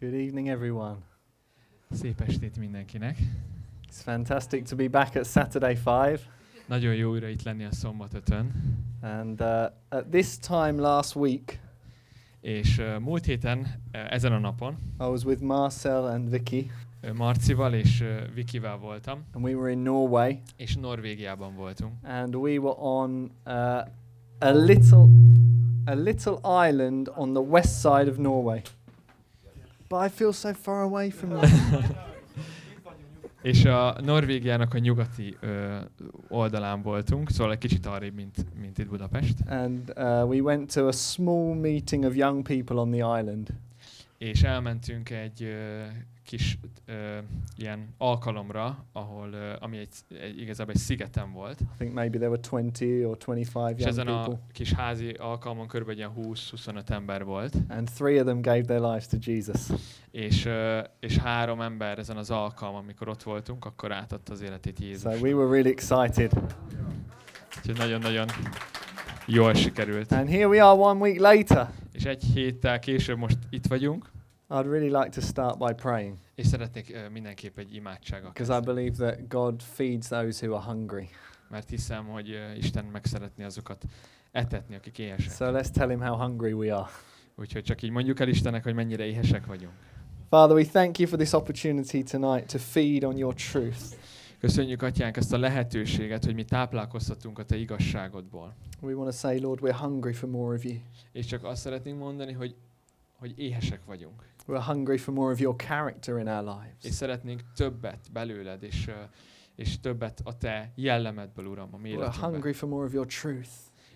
Good evening, everyone. Szép estét mindenkinek. It's fantastic to be back at Saturday 5. Nagyon jó újra itt lenni a szombat ötön. And uh, at this time last week, És uh, múlt héten, uh, ezen a napon, I was with Marcel and Vicky, uh, Marcival és uh, Vikivel voltam, and we were in Norway, és Norvégiában voltunk. and we were on uh, a little, a little island on the west side of Norway. But I feel so far away from you. És a Norvégiának a nyugati ö, oldalán voltunk, szóval egy kicsit arrébb, mint, mint itt Budapest. and uh, we went to a small meeting of young people on the island. És elmentünk egy ö, kis ö, ilyen alkalomra, ahol, ö, ami egy, egy, igazából egy szigeten volt. I think maybe there were 20 or 25 És young ezen people. a kis házi alkalmon ilyen 20-25 ember volt. And three of them gave their lives to Jesus. És, ö, és három ember ezen az alkalmon, amikor ott voltunk, akkor átadta az életét So Jézus. we were really excited. Úgyhogy nagyon-nagyon jól sikerült. And here we are one week later. És egy héttel később most itt vagyunk, I'd really like to start by praying és szeretnék ö, mindenképp egy imádsággal because I believe that God feeds those who are hungry. Mert hiszem, hogy ö, Isten meg szeretné azokat etetni, akik éhesek. So let's tell him how hungry we are. Úgyhogy csak így mondjuk el Istennek, hogy mennyire éhesek vagyunk. Father, we thank you for this opportunity tonight to feed on your truth. Köszönjük, Atyánk, ezt a lehetőséget, hogy mi táplálkozhatunk a Te igazságodból. We want to say, Lord, we're hungry for more of you. És csak azt szeretnénk mondani, hogy, hogy éhesek vagyunk. We're hungry for more of your character in our És lives. szeretnénk többet belőled, és, és többet a Te jellemedből, Uram, a mi We're hungry for more of your truth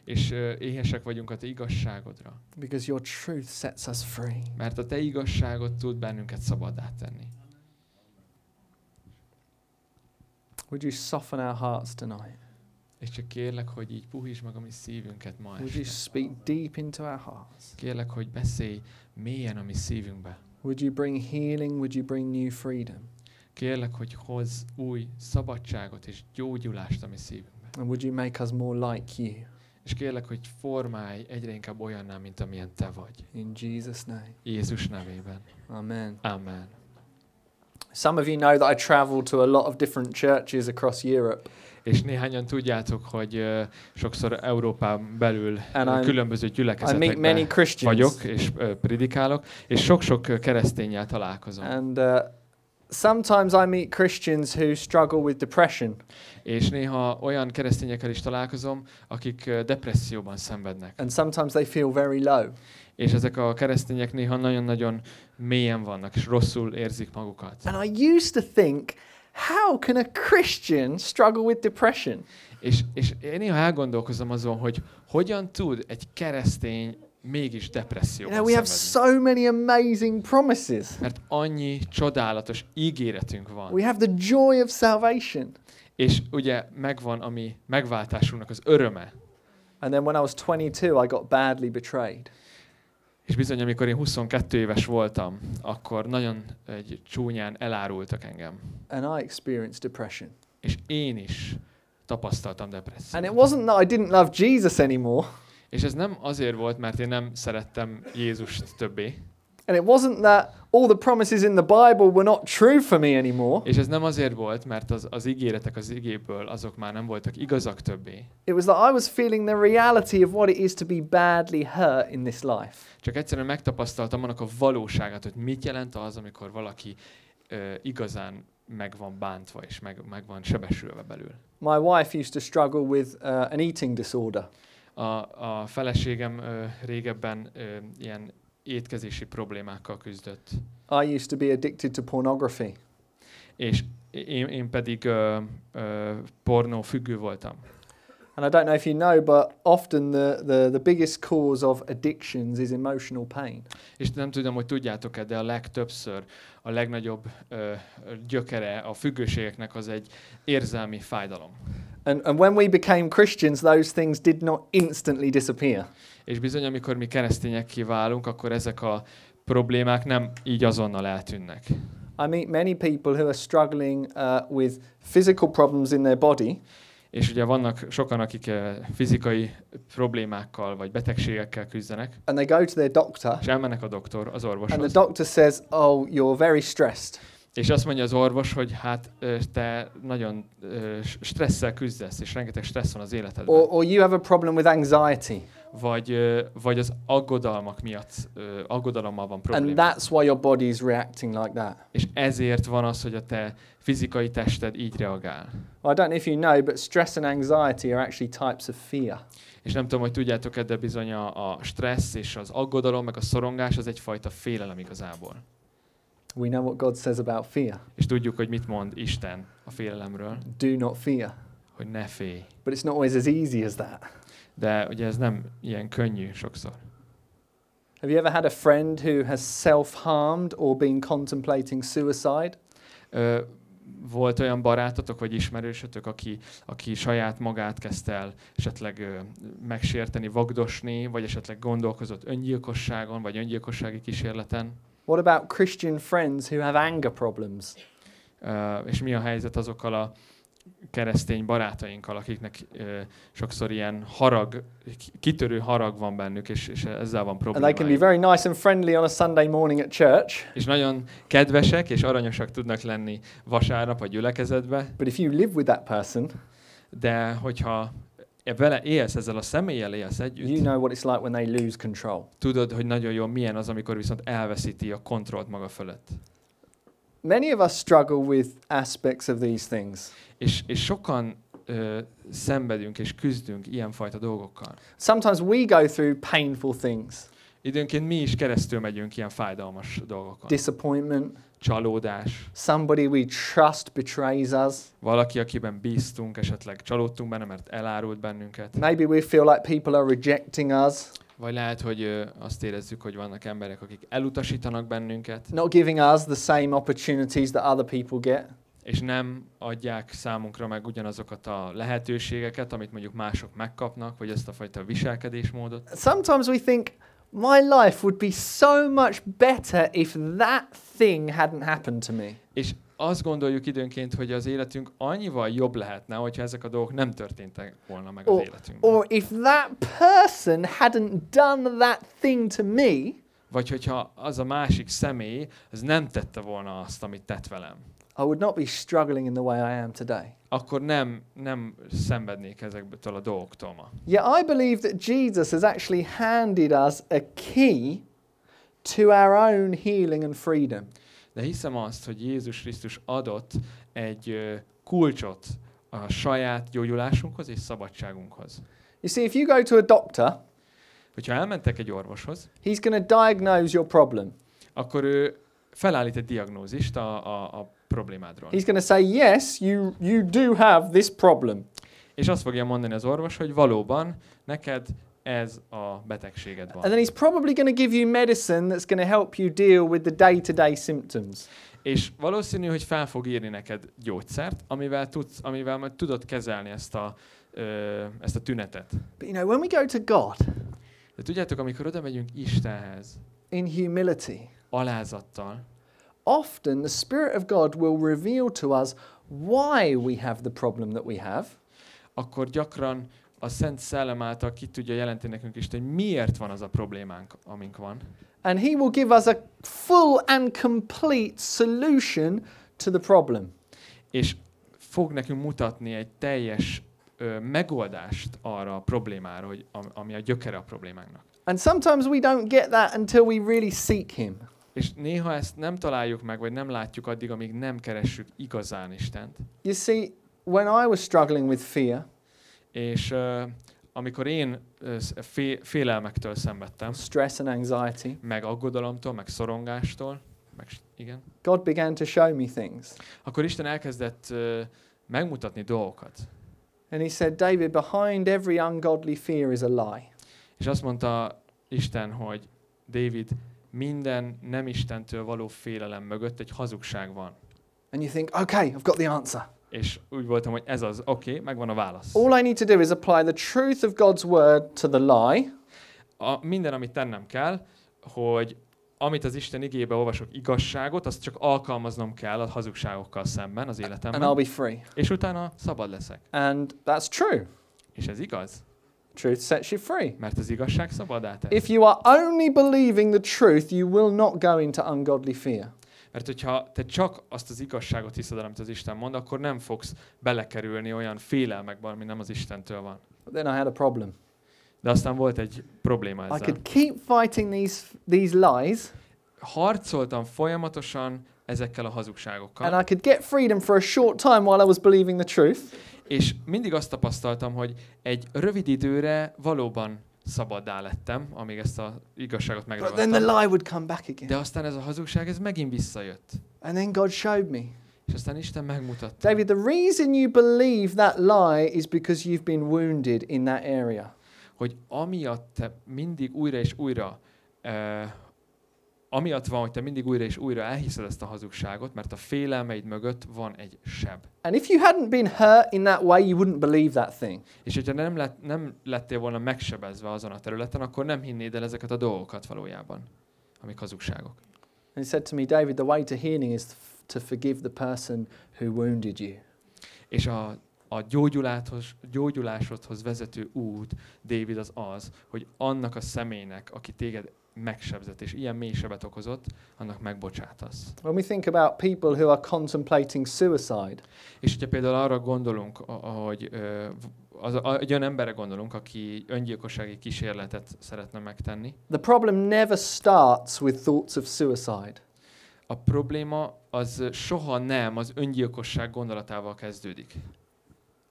És éhesek vagyunk a Te igazságodra. because your truth sets us free. Mert a Te igazságod tud bennünket szabaddá tenni. Would you soften our hearts tonight? És csak kérlek, hogy így puhítsd meg a mi szívünket ma Would you speak deep into our hearts? Kérlek, hogy beszélj mélyen a mi szívünkbe. Would you bring healing? Would you bring new freedom? Kérlek, hogy hozz új szabadságot és gyógyulást a mi szívünkbe. And would you make us more like you? És kérlek, hogy formálj egyre inkább olyanná, mint amilyen Te vagy. In Jesus' name. Jézus nevében. Amen. Amen. Some of you know that I travel to a lot of different churches across Europe. És néhányan tudjátok, hogy sokszor Európán belül And különböző I meet many gyülekezetekben Christians. vagyok, és predikálok, és sok-sok keresztényel találkozom. And uh, sometimes I meet Christians who struggle with depression. És néha olyan keresztényekkel is találkozom, akik depresszióban szenvednek. And sometimes they feel very low. És ezek a keresztények néha nagyon-nagyon mélyen vannak, és rosszul érzik magukat. And I used to think, how can a Christian struggle with depression? És, és én néha elgondolkozom azon, hogy hogyan tud egy keresztény mégis depresszióban know, we have so many amazing promises. Mert annyi csodálatos ígéretünk van. We have the joy of salvation. És ugye megvan a mi megváltásunknak az öröme. And then when I was 22, I got badly betrayed. És bizony, amikor én 22 éves voltam, akkor nagyon egy csúnyán elárultak engem. And I experienced depression. És én is tapasztaltam And it depressziót. wasn't that I didn't love Jesus anymore. És ez nem azért volt, mert én nem szerettem Jézust többé. And it wasn't that all the promises in the Bible were not true for me anymore. És ez nem azért volt, mert az, az ígéretek az igéből azok már nem voltak igazak többé. It was that I was feeling the reality of what it is to be badly hurt in this life. Csak egyszerűen megtapasztaltam annak a valóságát, hogy mit jelent az, amikor valaki ö, igazán meg van bántva, és meg, meg van sebesülve belül. My wife used to struggle with uh, an eating disorder. A, a feleségem ö, régebben ö, ilyen étkezési problémákkal küzdött, I used to be addicted to pornography. és én, én pedig ö, ö, pornó függő voltam. And I don't know if you know, but often the, the, the biggest cause of addictions is emotional pain. És nem tudom, hogy tudjátok-e, de a legtöbbször a legnagyobb ö, gyökere a függőségeknek az egy érzelmi fájdalom. And, and when we became Christians, those things did not instantly disappear. És bizony, amikor mi keresztények kiválunk, akkor ezek a problémák nem így azonnal eltűnnek. I meet many people who are struggling uh, with physical problems in their body, És ugye vannak sokan, akik eh, fizikai problémákkal vagy betegségekkel küzdenek, and they go to their doctor, és elmennek a doktor, az and orvoshoz. the doctor says, "Oh, you're very stressed." És azt mondja az orvos, hogy hát te nagyon stresszel küzdesz, és rengeteg stressz van az életedben. Or, or you have a problem with anxiety, Vagy, vagy az aggodalmak miatt, aggodalommal van and probléma. that's why your body is reacting like that. És ezért van az, hogy a te fizikai tested így reagál. Well, I don't know if you know, but stress and anxiety are actually types of fear. És nem tudom, hogy tudjátok-e, de bizony a, a stressz és az aggodalom, meg a szorongás az egyfajta félelem igazából. We know what God says about fear. És tudjuk, hogy mit mond Isten a félelemről, Do not fear. hogy ne félj. But it's not always as easy as that. De ugye ez nem ilyen könnyű sokszor. Have you ever had a friend who has self-harmed or been contemplating suicide? Ö, volt olyan barátotok vagy ismerősötök, aki, aki saját magát kezdte el esetleg ö, megsérteni, vagdosni, vagy esetleg gondolkozott öngyilkosságon, vagy öngyilkossági kísérleten? What about Christian friends who have anger problems? Ö, és mi a helyzet azokkal a keresztény barátainkkal, akiknek ö, sokszor ilyen harag, ki- kitörő harag van bennük, és, és ezzel van And they can be very nice and friendly on a Sunday morning at church, És nagyon kedvesek és aranyosak tudnak lenni vasárnap a gyülekezetbe, but if you live with that person, de hogyha vele élsz, ezzel a személlyel élsz együtt, you know what it's like when they lose control. tudod, hogy nagyon jó milyen az, amikor viszont elveszíti a kontrollt maga fölött. Many of us struggle with aspects of these things. És, és sokan ö, szenvedünk és küzdünk ilyenfajta dolgokkal. Sometimes we go through painful things Időnként mi is keresztül megyünk ilyen fájdalmas dolgokon. disappointment, Csalódás, somebody we trust betrays us. valaki, akiben bíztunk, esetleg csalódtunk benne, mert elárult bennünket. Maybe we feel like people are rejecting us, Vagy lehet, hogy azt érezzük, hogy vannak emberek, akik elutasítanak bennünket, not giving us the same opportunities that other people get. és nem adják számunkra meg ugyanazokat a lehetőségeket, amit mondjuk mások megkapnak, vagy ezt a fajta viselkedésmódot. Sometimes we think, my life would be so much better if that thing hadn't happened to me. És azt gondoljuk időnként, hogy az életünk annyival jobb lehetne, hogyha ezek a dolgok nem történtek volna meg az Or, életünkben. or if that person hadn't done that thing to me, Vagy hogyha az a másik személy, az nem tette volna azt, amit tett velem. I would not be struggling in the way I am today. Akkor nem, nem szenvednék ezektől a dolgoktól ma. Yeah, I believe that Jesus has actually handed us a key to our own healing and freedom. De hiszem azt, hogy Jézus Krisztus adott egy kulcsot a saját gyógyulásunkhoz és szabadságunkhoz. You see, if you go to a doctor, Hogyha elmentek egy orvoshoz, he's going to diagnose your problem. akkor ő felállít egy diagnózist a, a, a problémádról. He's going to say, yes, you, you do have this problem. És azt fogja mondani az orvos, hogy valóban neked ez a betegséged And van. then he's probably going to give you medicine that's going to help you deal with the day to day symptoms. És valószínű, hogy fel fog írni neked gyógyszert, amivel, tudsz, amivel majd tudod kezelni ezt a, ö, ezt a tünetet. But you know, when we go to God De tudjátok, amikor oda megyünk Istenhez, in humility, alázattal, often the Spirit of God will reveal to us why we have the problem that we have. akkor gyakran a Szent Szellem által ki tudja jelenteni nekünk is, hogy miért van az a problémánk, amink van. And He will give us a full and complete solution to the problem. És fog nekünk mutatni egy teljes ö, megoldást arra a problémára, hogy, am- ami a gyökere a problémánknak. And sometimes we don't get that until we really seek Him. És néha ezt nem találjuk meg, vagy nem látjuk addig, amíg nem keressük igazán Istent. You see, when I was struggling with fear, És uh, amikor én uh, fé, félelmektől szenvedtem, stress, and anxiety, meg aggodalomtól, meg szorongástól, meg igen, God began to show me things. akkor Isten elkezdett uh, megmutatni dolgokat. And He said, David, behind every ungodly fear is a lie. És azt mondta Isten, hogy David, minden nem Istentől való félelem mögött egy hazugság van. And you think, okay, I've got the answer. És úgy voltam, hogy ez az, oké, okay, megvan a válasz. All I need to do is apply the truth of God's word to the lie, A, minden, amit tennem kell, hogy amit az Isten igébe olvasok igazságot, azt csak alkalmaznom kell a hazugságokkal szemben az and I'll életemben, be free. és utána szabad leszek. And that's true. És ez igaz, Truth sets you free. mert az igazság szabadá tesz. If you are only believing the truth, you will not go into ungodly fear. Mert hogyha te csak azt az igazságot hiszed el, amit az Isten mond, akkor nem fogsz belekerülni olyan félelmekbe, ami nem az Istentől van. But then I had a problem. De aztán volt egy probléma I ezzel. could keep fighting these these lies, Harcoltam folyamatosan ezekkel a hazugságokkal, and I could get freedom for a short time while I was believing the truth. És mindig azt tapasztaltam, hogy egy rövid időre valóban szabaddá lettem, amíg ezt az igazságot But then the megragadtam. lie would come back again. De aztán ez a hazugság, ez megint visszajött. And then God showed me. És aztán Isten megmutatta. David, the reason you believe that lie is because you've been wounded in that area. hogy amiatt te mindig újra és újra, uh, amiatt van, hogy te mindig újra és újra elhiszed ezt a hazugságot, mert a félelmeid mögött van egy seb. And if you hadn't been hurt in that way, you wouldn't believe that thing. És hogyha nem, lett, nem lettél volna megsebezve azon a területen, akkor nem hinnéd el ezeket a dolgokat valójában, amik hazugságok. And he said to me, David, the way to healing is to forgive the person who wounded you. És a, a gyógyuláthoz, gyógyulásodhoz vezető út, David, az az, hogy annak a személynek, aki téged megsebzett, és ilyen mély sebet okozott, annak megbocsátasz. When we think about people who are contemplating suicide, És hogyha például arra gondolunk, hogy az, egy olyan emberre gondolunk, aki öngyilkossági kísérletet szeretne megtenni, the problem never starts with thoughts of suicide. a probléma az soha nem az öngyilkosság gondolatával kezdődik.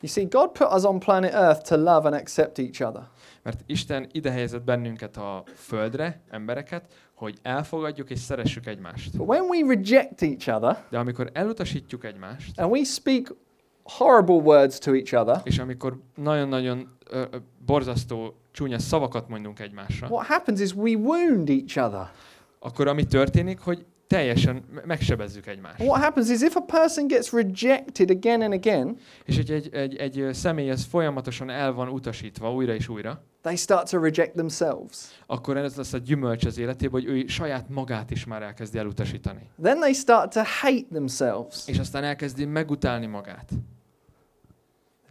You see, God put us on planet Earth to love and accept each other. Mert Isten ide helyezett bennünket a földre, embereket, hogy elfogadjuk és szeressük egymást. But when we reject each other De amikor elutasítjuk egymást, and we speak horrible words to each other, és amikor nagyon-nagyon ö, borzasztó, csúnya szavakat mondunk egymásra, what happens is we wound each other. akkor ami történik, hogy teljesen me- megsebezzük egymást. What happens is if a person gets rejected again and again, És hogy egy, egy, egy személy az folyamatosan el van utasítva újra és újra, they start to reject themselves. akkor ez lesz a gyümölcs az életében, hogy ő saját magát is már elkezdi elutasítani. Then they start to hate themselves, És aztán elkezdi megutálni magát.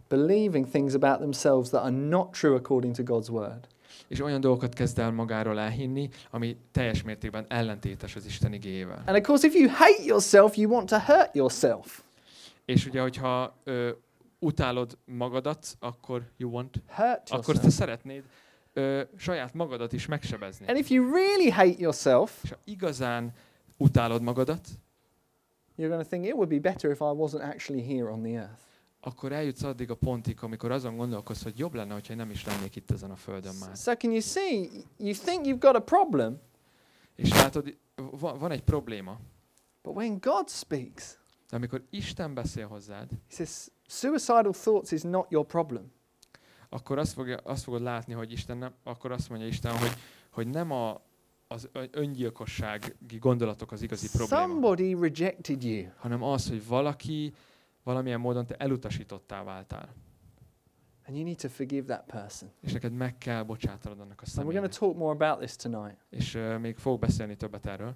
believing things about themselves that are not true according to God's word. És olyan dolgokat kezd el magáról elhinni, ami teljes mértékben ellentétes az Isten igéjével. And of course, if you hate yourself, you want to hurt yourself. És ugye, hogyha ö, utálod magadat, akkor you want, Hurt akkor te szeretnéd ö, saját magadat is megsebezni. And if you really hate yourself, És ha igazán utálod magadat, you're going to think it would be better if I wasn't actually here on the earth. Akkor eljutsz addig a pontig, amikor azon gondolkozz, hogy jobb lenne, hogyha nem is lennék itt ezen a földön már. So, can you see? You think you've got a problem, És látod, van, van egy probléma, but when God speaks, de amikor Isten beszél hozzád, He says, suicidal thoughts is not your problem. akkor azt, fogja, azt fogod látni, hogy Isten nem, akkor azt mondja Isten, hogy, hogy nem a, az öngyilkossági gondolatok az igazi probléma, Somebody rejected you. hanem az, hogy valaki valamilyen módon te elutasítottá váltál. And you need to forgive that person. És neked meg kell bocsátanod annak a And we're going személynek. to talk more about this tonight. És uh, még fogok beszélni többet erről.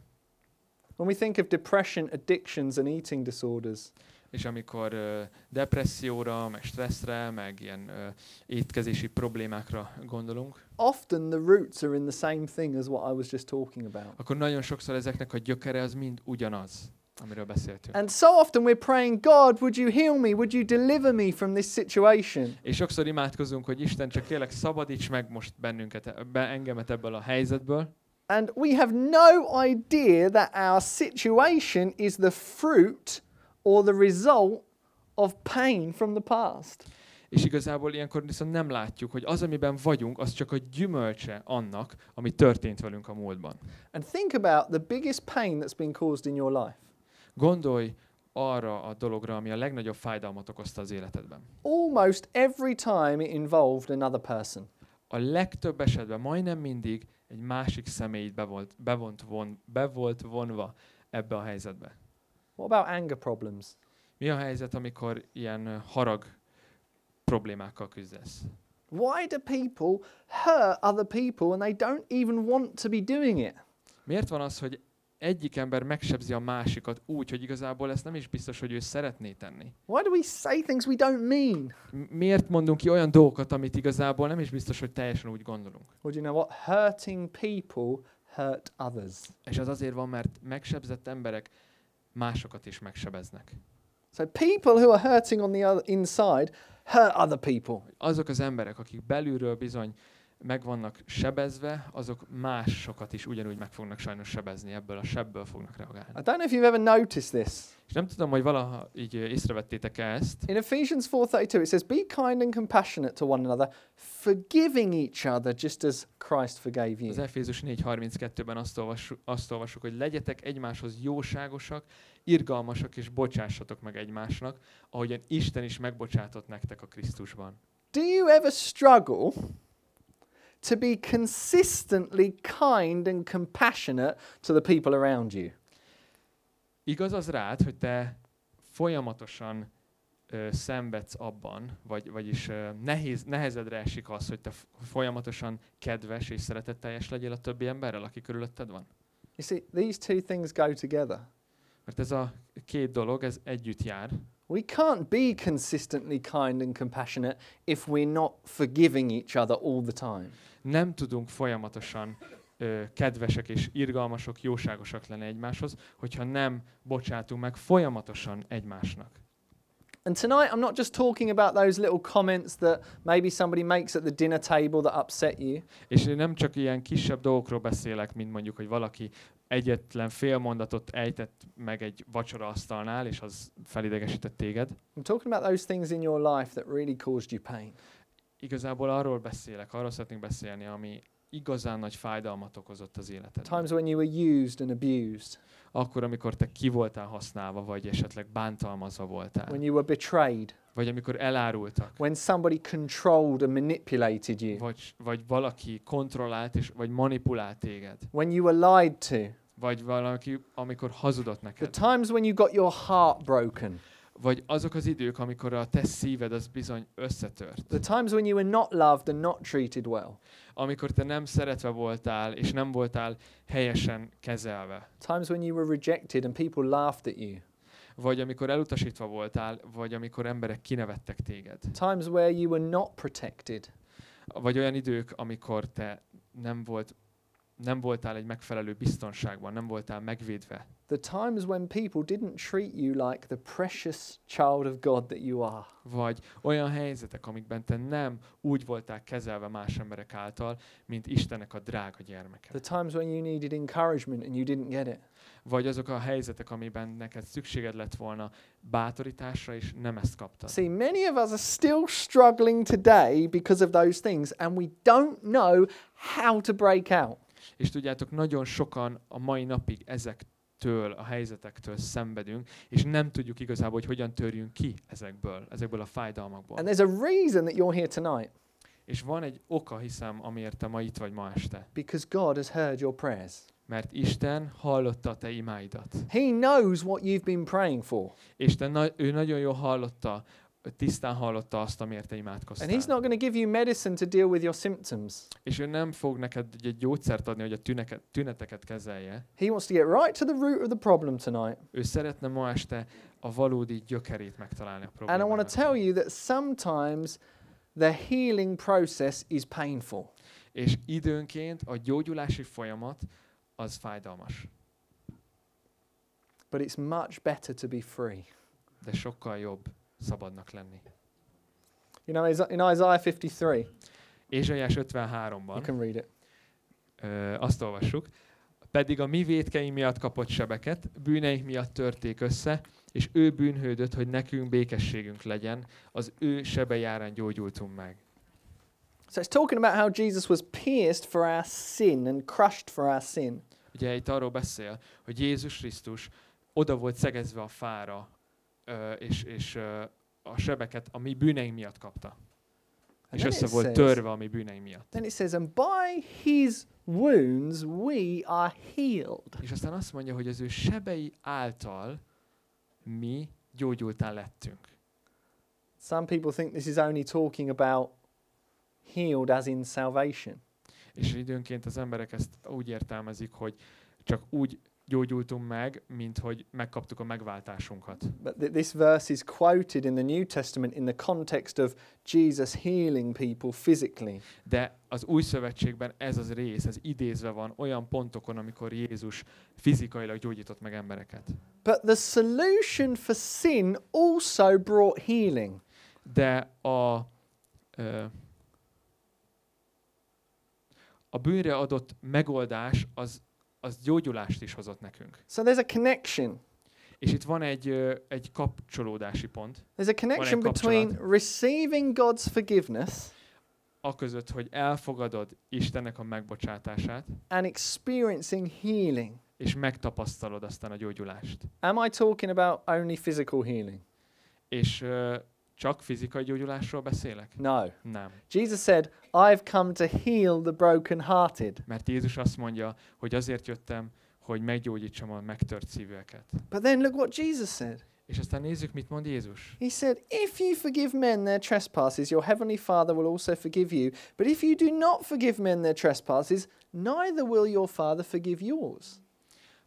When we think of depression, addictions, and eating disorders, És amikor uh, depresszióra, meg stresszre, meg ilyen uh, étkezési problémákra gondolunk, often the roots are in the same thing as what I was just talking about. akkor nagyon sokszor ezeknek a gyökere az mind ugyanaz, amiről beszéltünk. And so often we're praying, God, would you heal me? Would you deliver me from this situation? És sokszor imádkozunk, hogy Isten csak kérlek szabadíts meg most bennünket, be, engemet ebből a helyzetből, And we have no idea that our situation is the fruit or the result of pain from the past. és igazából ilyenkor viszont nem látjuk, hogy az, amiben vagyunk, az csak a gyümölcse annak, ami történt velünk a múltban. And think about the biggest pain that's been caused in your life. Gondolj arra a dologra, ami a legnagyobb fájdalmat okozta az életedben. Almost every time it involved another person. A legtöbb esetben, majdnem mindig egy másik személy be volt, be volt, von, be volt vonva ebbe a helyzetbe. What about anger problems? Mi a helyzet, amikor ilyen harag problémákkal küzdesz? Why do people hurt other people and they don't even want to be doing it? Miért van az, hogy egyik ember megsebzi a másikat úgy, hogy igazából ezt nem is biztos, hogy ő szeretné tenni? Why do we say things we don't mean? Miért mondunk ki olyan dolgokat, amit igazából nem is biztos, hogy teljesen úgy gondolunk? Well, do you know what? Hurting people hurt others. És az azért van, mert megsebzett emberek másokat is megsebeznek. So people who are hurting on the other inside hurt other people. Azok az emberek, akik belülről bizony meg vannak sebezve, azok másokat is ugyanúgy meg fognak sajnos sebezni, ebből a sebből fognak reagálni. I don't know if you've ever noticed this. És nem tudom, hogy valaha így észrevettétek -e ezt, In Ephesians 4:32 it says be kind and compassionate to one another, forgiving each other just as Christ forgave you. Az Efézus 4.32-ben azt, olvassuk, azt olvasjuk, hogy legyetek egymáshoz jóságosak, irgalmasak és bocsássatok meg egymásnak, ahogyan Isten is megbocsátott nektek a Krisztusban. Do you ever struggle to be consistently kind and compassionate to the people around you? Igaz az rád, hogy te folyamatosan ö, szenvedsz abban, vagy, vagyis ö, nehéz, nehezedre esik az, hogy te folyamatosan kedves és szeretetteljes legyél a többi emberrel, aki körülötted van? You see, these two things go together. Mert ez a két dolog, ez együtt jár. We can't be consistently kind and compassionate if we're not forgiving each other all the time. nem tudunk folyamatosan ö, kedvesek és irgalmasok, jóságosak lenni egymáshoz, hogyha nem bocsátunk meg folyamatosan egymásnak. And tonight, I'm not just talking about those little comments that maybe somebody makes at the dinner table that upset you. És én nem csak ilyen kisebb dolgokról beszélek, mint mondjuk, hogy valaki egyetlen fél mondatot ejtett meg egy vacsoraasztalnál, és az felidegesített téged. I'm talking about those things in your life that really caused you pain. Igazából arról beszélek, arról szeretnék beszélni, ami igazán nagy fájdalmat okozott az életedben. Times when you were used and abused, Akkor, amikor te ki voltál használva, vagy esetleg bántalmazva voltál. when you were betrayed, Vagy amikor elárultak. when somebody controlled and manipulated you, vagy, vagy valaki kontrollált és, vagy manipulált téged, when you were lied to, vagy valaki, amikor hazudott the neked, times when you got your heart broken, vagy azok az idők, amikor a te szíved az bizony összetört, the times when you were not loved and not treated well, amikor te nem szeretve voltál, és nem voltál helyesen kezelve, times when you were rejected and people laughed at you, vagy amikor elutasítva voltál, vagy amikor emberek kinevettek téged, times where you were not protected, vagy olyan idők, amikor te nem, volt, nem voltál egy megfelelő biztonságban, nem voltál megvédve, the times when people didn't treat you like the precious child of God that you are. vagy olyan helyzetek, amikben te nem úgy voltál kezelve más emberek által, mint Istennek a drága gyermeke. The times when you needed encouragement and you didn't get it. Vagy azok a helyzetek, amiben neked szükséged lett volna bátorításra, és nem ezt kaptad. See, many of us are still struggling today because of those things, and we don't know how to break out. És tudjátok, nagyon sokan a mai napig ezektől, a helyzetektől szenvedünk, és nem tudjuk igazából, hogy hogyan törjünk ki ezekből, ezekből a fájdalmakból. And there's a reason that you're here tonight És van egy oka, hiszem, amiért te ma itt vagy ma este. because God has heard your prayers. Mert Isten hallotta a te imáidat. He knows what you've been praying for, És te na- ő nagyon jól hallotta, tisztán hallotta azt, amiért te and imádkoztál. He's not going to give you medicine to deal with your symptoms. És ő nem fog neked egy- gyógyszert adni, hogy a tüneket, tüneteket kezelje. He wants to get right to the root of the problem tonight. Ő szeretne ma este a valódi gyökerét megtalálni a And I want problémának. to tell you that sometimes the healing process is painful. És időnként a gyógyulási folyamat az fájdalmas, But it's much better to be free. de sokkal jobb szabadnak lenni. You know, in Isaiah 53, Ézsaiás you 53-ban can read it. ö, azt olvassuk, pedig a mi védkeim miatt kapott sebeket, bűneink miatt törték össze, és ő bűnhődött, hogy nekünk békességünk legyen, az ő sebei árán gyógyultunk meg. So it's talking about how Jesus was pierced for our sin and crushed for our sin. Ugye itt arról beszél, hogy Jézus Krisztus oda volt szegezve a fára, és, és a sebeket a mi bűneink miatt kapta. And És össze volt says, törve a mi bűneink miatt. then it says, and by his wounds we are healed. És aztán azt mondja, hogy az ő sebei által mi gyógyultán lettünk. Some people think this is only talking about healed as in salvation. És időnként az emberek ezt úgy értelmezik, hogy csak úgy gyógyultunk meg, mint hogy megkaptuk a megváltásunkat. But th- this verse is quoted in the New Testament in the context of Jesus healing people physically. De az új szövetségben ez az rész, ez idézve van olyan pontokon, amikor Jézus fizikailag gyógyított meg embereket. But the solution for sin also brought healing. De a, ö, a bűnre adott megoldás az, az gyógyulást is hozott nekünk. So there's a connection. És itt van egy, egy kapcsolódási pont, There's a connection between receiving God's forgiveness a között, hogy elfogadod Istennek a megbocsátását, and experiencing healing. és megtapasztalod aztán a gyógyulást. Am I talking about only physical healing? És ö, csak fizikai gyógyulásról beszélek? No. Nem. Jesus said, I've come to heal the brokenhearted. Mert Jézus azt mondja, hogy azért jöttem, hogy meggyógyítsam a megtört szívűeket. But then look what Jesus said. És aztán nézzük, mit mond Jézus. He said, If you forgive men their trespasses, your heavenly Father will also forgive you. But if you do not forgive men their trespasses, neither will your Father forgive yours.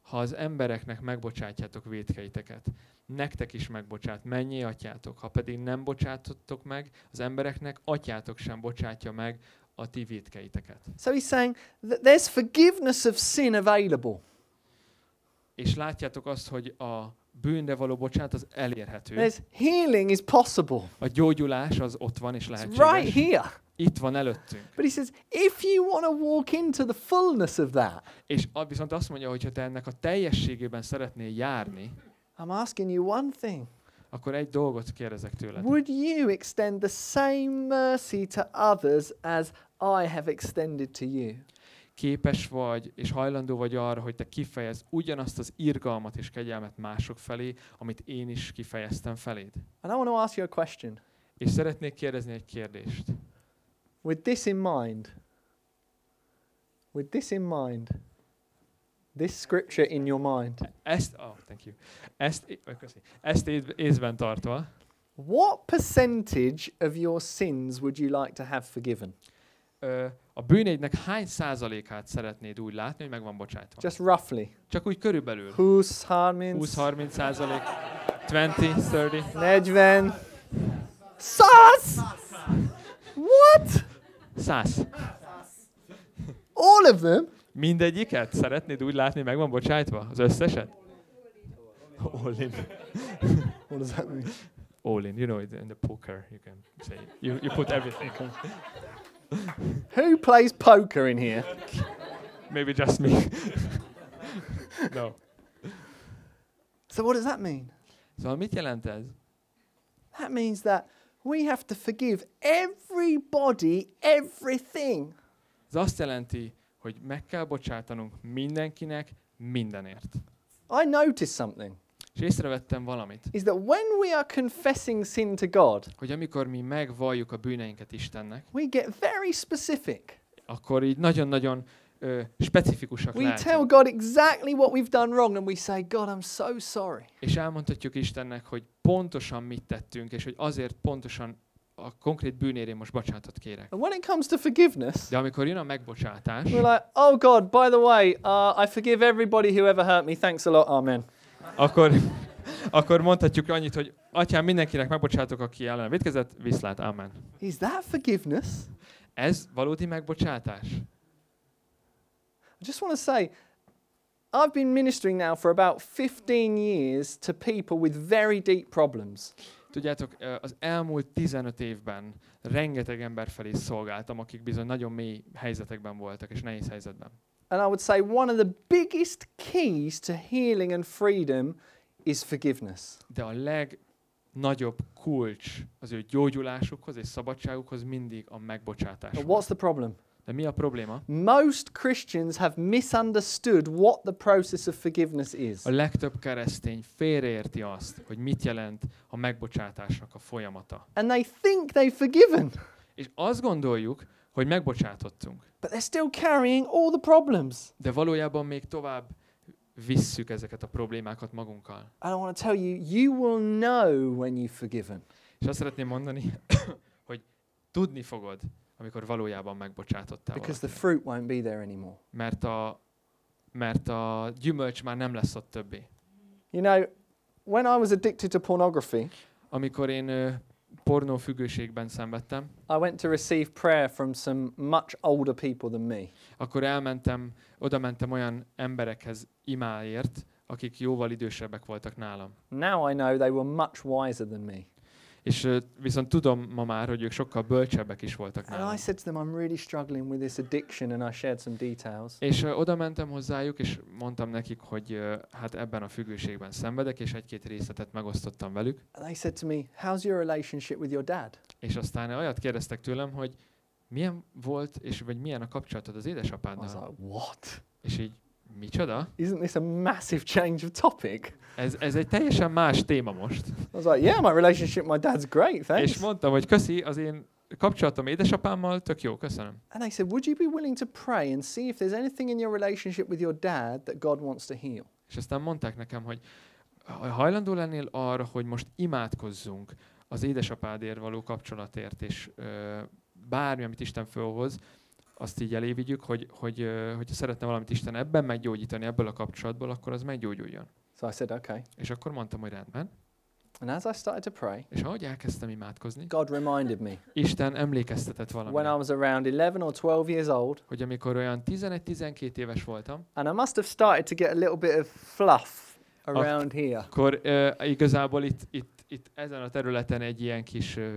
Ha az embereknek megbocsátjátok védkeiteket, nektek is megbocsát, mennyi atyátok. Ha pedig nem bocsátottok meg, az embereknek atyátok sem bocsátja meg a ti védkeiteket. So he's saying that there's forgiveness of sin available. És látjátok azt, hogy a bűnre való bocsánat az elérhető. There's healing is possible. A gyógyulás az ott van és It's lehetséges. right here. Itt van előttünk. But he says, if you want to walk into the fullness of that, És viszont azt mondja, hogy ha te ennek a teljességében szeretnél járni, I'm asking you one thing. akkor egy dolgot kérdezek tőled. Would you extend the same mercy to others as I have extended to you? Képes vagy, és hajlandó vagy arra, hogy te kifejezd ugyanazt az irgalmat és kegyelmet mások felé, amit én is kifejeztem feléd. And I want to ask you a question. És szeretnék kérdezni egy kérdést. With this in mind, with this in mind, this scripture in your mind, Ezt, oh, thank you. Ezt, köszi. Ezt ész- észben tartva, what percentage of your sins would you like to have forgiven? a bűneidnek hány százalékát szeretnéd úgy látni, hogy meg van bocsátva? Just roughly. Csak úgy körülbelül. Húsz, harminc, 20-30 százalék, 20, 30, negyven. Száz! What? 100. All of them? Mindegyiket szeretnéd úgy látni, meg van bocsájtva? Az összeset? All in. What does that mean? All in. You know, in the poker, you can say, you, you put everything. Who plays poker in here? Maybe just me. no. So what does that mean? Szóval mit jelent ez? That means that we have to forgive everybody everything. Ez azt jelenti, hogy meg kell bocsátanunk mindenkinek mindenért. I noticed something És észrevettem valamit, is that when we are confessing sin to God, hogy amikor mi megvalljuk a bűneinket Istennek, we get very specific. akkor így nagyon-nagyon ö, specifikusak We tell lehetünk. God exactly what we've done wrong and we say, God, I'm so sorry. És elmondhatjuk Istennek, hogy pontosan mit tettünk, és hogy azért pontosan a konkrét bűnérén most bocsánatot kérek. And when it comes to forgiveness, De amikor jön a megbocsátás, we're like, oh God, by the way, uh, I forgive everybody who ever hurt me. Thanks a lot. Amen. akkor, akkor mondhatjuk annyit, hogy atyám, mindenkinek megbocsátok, aki ellen vétkezett, viszlát, amen. Is that forgiveness? Ez valódi megbocsátás? I just want to say, I've been ministering now for about 15 years to people with very deep problems. Tudjátok, az elmúlt 15 évben rengeteg ember felé szolgáltam, akik bizony nagyon mély helyzetekben voltak, és nehéz helyzetben. And I would say one of the biggest keys to healing and freedom is forgiveness. De a legnagyobb kulcs az ő gyógyulásukhoz és szabadságukhoz mindig a megbocsátás. But what's the problem? De mi a probléma? Most Christians have misunderstood what the process of forgiveness is. A legtöbb keresztény félreérti azt, hogy mit jelent a megbocsátásnak a folyamata. And they think they've forgiven, És azt gondoljuk, hogy megbocsátottunk. but they're still carrying all the problems. De valójában még tovább visszük ezeket a problémákat magunkkal. And I want to tell you, you will know when you've forgiven. És azt szeretném mondani, hogy tudni fogod, amikor valójában megbocsátottál Because the fruit won't be there anymore. Mert a, mert a gyümölcs már nem lesz ott többé. You know, when I was addicted to pornography, Amikor én pornófüggőségben szenvedtem, I went to receive prayer from some much older people than me. akkor elmentem, oda mentem olyan emberekhez imáért, akik jóval idősebbek voltak nálam. Now I know they were much wiser than me. És viszont tudom ma már, hogy ők sokkal bölcsebbek is voltak And nálam. I said to them, I'm really struggling with this addiction, and I shared some details. És oda mentem hozzájuk, és mondtam nekik, hogy ö, hát ebben a függőségben szenvedek, és egy-két részletet megosztottam velük. And they said to me, How's your relationship with your dad? És aztán olyat kérdeztek tőlem, hogy milyen volt, és vagy milyen a kapcsolatod az I was édesapáddal. like, What? És így, micsoda? Isn't this a massive change of topic? Ez, ez egy teljesen más téma most. I was like, Yeah, my relationship with my dad's great, thanks. És mondtam, hogy köszi, az én kapcsolatom édesapámmal tök jó, köszönöm. And they said, Would you be willing to pray and see if there's anything in your relationship with your dad that God wants to heal? És aztán mondták nekem, hogy ha hajlandó lennél arra, hogy most imádkozzunk az édesapádért való kapcsolatért, és ö, bármi, amit Isten fölhoz, azt így elévigyük, hogy, hogy, ö, hogyha szeretne valamit Isten ebben meggyógyítani, ebből a kapcsolatból, akkor az meggyógyuljon. So I said, Okay. És akkor mondtam, hogy rendben. And as I started to pray, És ahogy elkezdtem imádkozni, God reminded me Isten emlékeztetett when I valamire, was around 11 or 12 years old, hogy amikor olyan 11-12 éves voltam, and I must have started to get a little bit of fluff around here. akkor ö, igazából itt, itt, itt ezen a területen egy ilyen kis ö,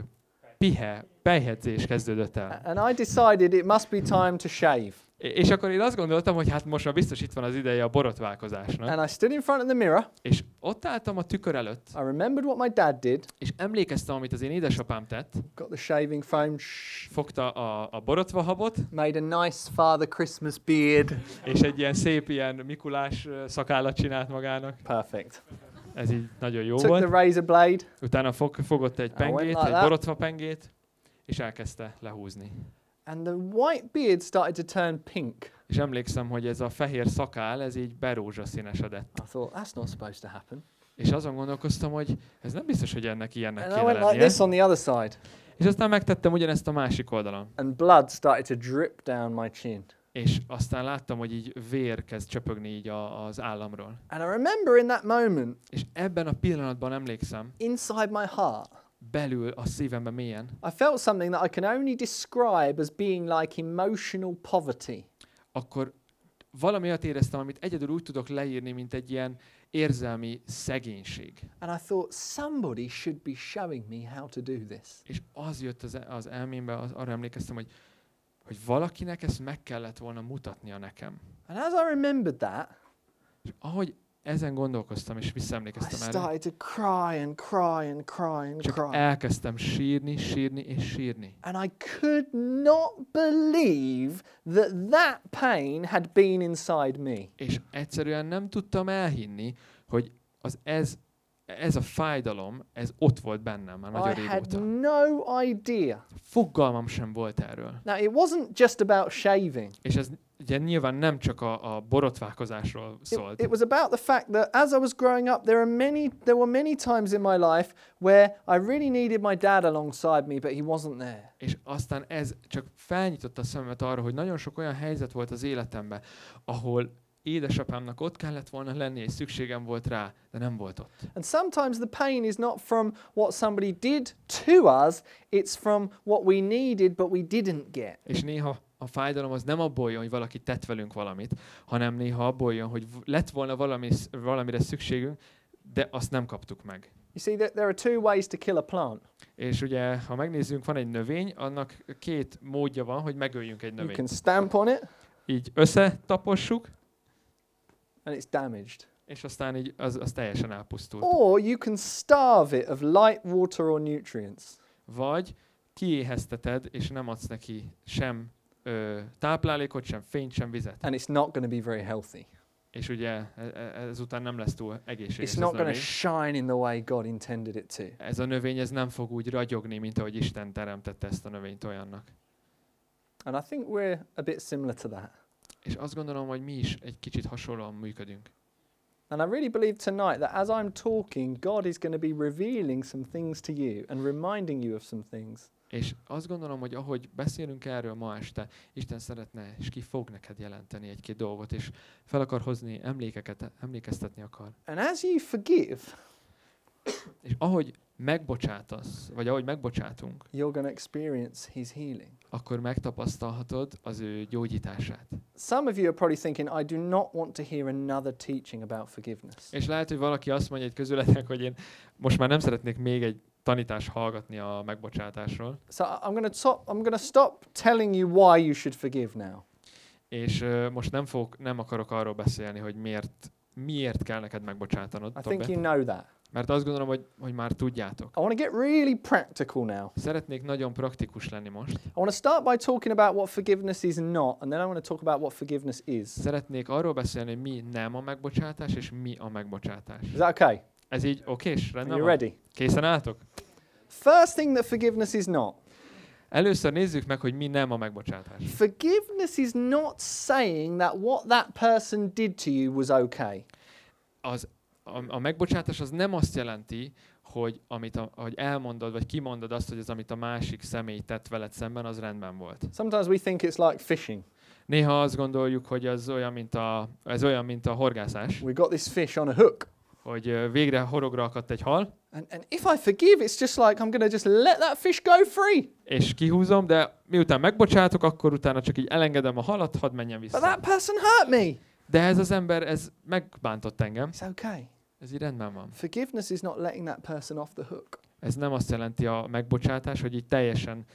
pihe, pejhedzés kezdődött el. And I decided it must be time to shave. És akkor én azt gondoltam, hogy hát most már biztos itt van az ideje a borotválkozásnak. And I stood in front of the mirror. És ott álltam a tükör előtt, I remembered what my dad did. és emlékeztem, amit az én édesapám tett. Got the shaving foam, Fogta a, a borotvahabot, made a nice Father Christmas beard. és egy ilyen szép ilyen Mikulás szakállat csinált magának. Perfect. Ez így nagyon jó Took the volt. razor blade. Utána fog, fogott egy pengét, like egy that. borotva pengét, és elkezdte lehúzni. And the white beard started to turn pink. És emlékszem, hogy ez a fehér szakál, ez így berózsaszínesedett. I thought, that's not supposed to happen. És azon gondolkoztam, hogy ez nem biztos, hogy ennek ilyennek And I kéne went like lennie. this on the other side. És aztán megtettem ugyanezt a másik oldalon. And blood started to drip down my chin. És aztán láttam, hogy így vér kezd csöpögni így a, az államról. And I remember in that moment, És ebben a pillanatban emlékszem, inside my heart, belül a szívemben mélyen, I felt something that I can only describe as being like emotional poverty. akkor valami olyat éreztem, amit egyedül úgy tudok leírni, mint egy ilyen érzelmi szegénység. And I thought, somebody should be showing me how to do this. És az jött az, az elmémbe, az, arra emlékeztem, hogy, hogy valakinek ezt meg kellett volna mutatnia nekem. And as I remembered that, És ahogy ezen gondolkoztam, és I visszaemlékeztem erre, started to cry and cry and cry and csak cry. elkezdtem sírni, sírni és sírni. And I could not believe that that pain had been inside me. És egyszerűen nem tudtam elhinni, hogy az ez, ez a fájdalom, ez ott volt bennem már nagyon I had régóta. no idea. Fogalmam sem volt erről. Now, it wasn't just about shaving. És ez ugye nyilván nem csak a, a borotválkozásról It, szólt. it was about the fact that as I was growing up, there are many, there were many times in my life where I really needed my dad alongside me, but he wasn't there. És aztán ez csak felnyitotta a szememet arra, hogy nagyon sok olyan helyzet volt az életemben, ahol édesapámnak ott kellett volna lenni, és szükségem volt rá, de nem volt ott. And sometimes the pain is not from what somebody did to us, it's from what we needed but we didn't get. És néha a fájdalom az nem abból jön, hogy valaki tett velünk valamit, hanem néha abból jön, hogy lett volna valami, valamire szükségünk, de azt nem kaptuk meg. You see, there are two ways to kill a plant. És ugye, ha megnézzünk, van egy növény, annak két módja van, hogy megöljünk egy You növényt. can stamp on it Így összetapossuk, and it's damaged. és aztán így az, az teljesen elpusztult. Or you can starve it of light, water, or nutrients. Vagy kiéhezteted, és nem adsz neki sem ö, táplálékot, sem fényt, sem vizet. And it's not going to be very healthy. És ugye e- e- ezután nem lesz túl egészséges It's not going to shine in the way God intended it to. Ez a növény ez nem fog úgy ragyogni, mint ahogy Isten teremtette ezt a növényt olyannak. And I think we're a bit similar to that. És azt gondolom, hogy mi is egy kicsit hasonlóan működünk. And I really believe tonight that as I'm talking, God is going to be revealing some things to you and reminding you of some things. És azt gondolom, hogy ahogy beszélünk erről ma este, Isten szeretne, és ki fog neked jelenteni egy-két dolgot, és fel akar hozni emlékeket, emlékeztetni akar. And as you forgive, És ahogy megbocsátasz, vagy ahogy megbocsátunk, you're to experience his healing. akkor megtapasztalhatod az ő gyógyítását. Some of you are probably thinking, I do not want to hear another teaching about forgiveness. És lehet, hogy valaki azt mondja egy közületek, hogy én most már nem szeretnék még egy tanítást hallgatni a megbocsátásról, So I'm going to stop. I'm going to stop telling you why you should forgive now. és ö, most nem, fog, nem akarok arról beszélni, hogy miért, miért kell neked megbocsátanod I think you know that. mert azt gondolom, hogy, hogy már tudjátok. I want to get really practical now. Szeretnék nagyon praktikus lenni most. I want to start by talking about what forgiveness is not, and then I want to talk about what forgiveness is. Szeretnék arról beszélni, hogy mi nem a megbocsátás, és mi a megbocsátás. Is that okay? Ez így okés? Are Rendben you van? ready? Készen álltok? First thing that forgiveness is not Először nézzük meg, hogy mi nem a megbocsátás. forgiveness is not saying that what that person did to you was okay. Az, a, a megbocsátás az nem azt jelenti, hogy amit a, hogy elmondod, vagy kimondod azt, hogy az, amit a másik személy tett veled szemben, az rendben volt. Sometimes we think it's like fishing. Néha azt gondoljuk, hogy az olyan, mint a, ez olyan, mint a horgászás, We got this fish on a hook. Hogy végre horogra akadt egy hal, And, and if I forgive, it's just like I'm to just let that fish go free. és kihúzom, de miután megbocsátok, akkor utána csak így elengedem a halat, hadd menjen But vissza. that person hurt me. De ez az ember, ez megbántott engem, It's okay. ez így rendben van. Forgiveness is not letting that person off the hook. Ez nem azt jelenti a megbocsátás, hogy így teljesen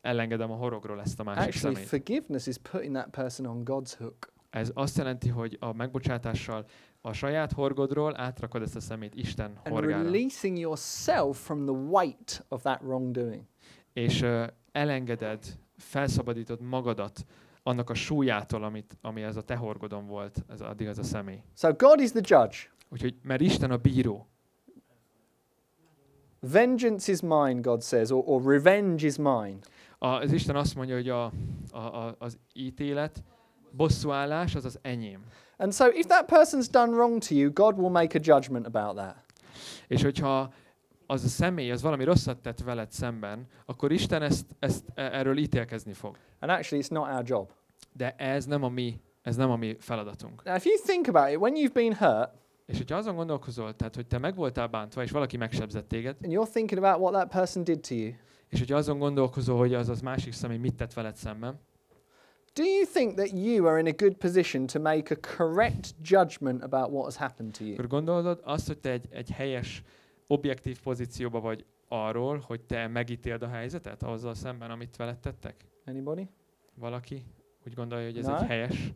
elengedem a horogról ezt a másik Actually, szemét. forgiveness is putting that person on God's hook. Ez azt jelenti, hogy a megbocsátással a saját horgodról átrakod ezt a szemét Isten and horgára. releasing yourself from the weight of that wrongdoing. És ö, elengeded, felszabadítod magadat annak a súlyától, amit, ami ez a te horgodon volt, ez addig az a személy. So God is the judge. Úgyhogy, mert Isten a bíró. Vengeance is mine, God says, or, or revenge is mine. A, az Isten azt mondja, hogy a, a, a, az ítélet, bosszúállás az az enyém. And so if that person's done wrong to you, God will make a judgment about that. És hogyha az a személy, az valami rosszat tett veled szemben, akkor Isten ezt, ezt e- erről ítélkezni fog. And actually, it's not our job. De ez nem a mi, ez nem a mi feladatunk. Now, if you think about it, when you've been hurt És hogyha azon gondolkozol, tehát, hogy te meg voltál bántva, és valaki megsebzett téged, and you're thinking about what that person did to you, és hogyha azon gondolkozol, hogy az az másik személy mit tett veled szemben, do you think that you are in a good position to make a correct judgment about what has happened to you? akkor gondolod azt, hogy te egy, egy helyes, objektív pozícióba vagy arról, hogy te megítéld a helyzetet azzal szemben, amit veled tettek? Anybody? Valaki úgy gondolja, hogy ez No. egy helyes?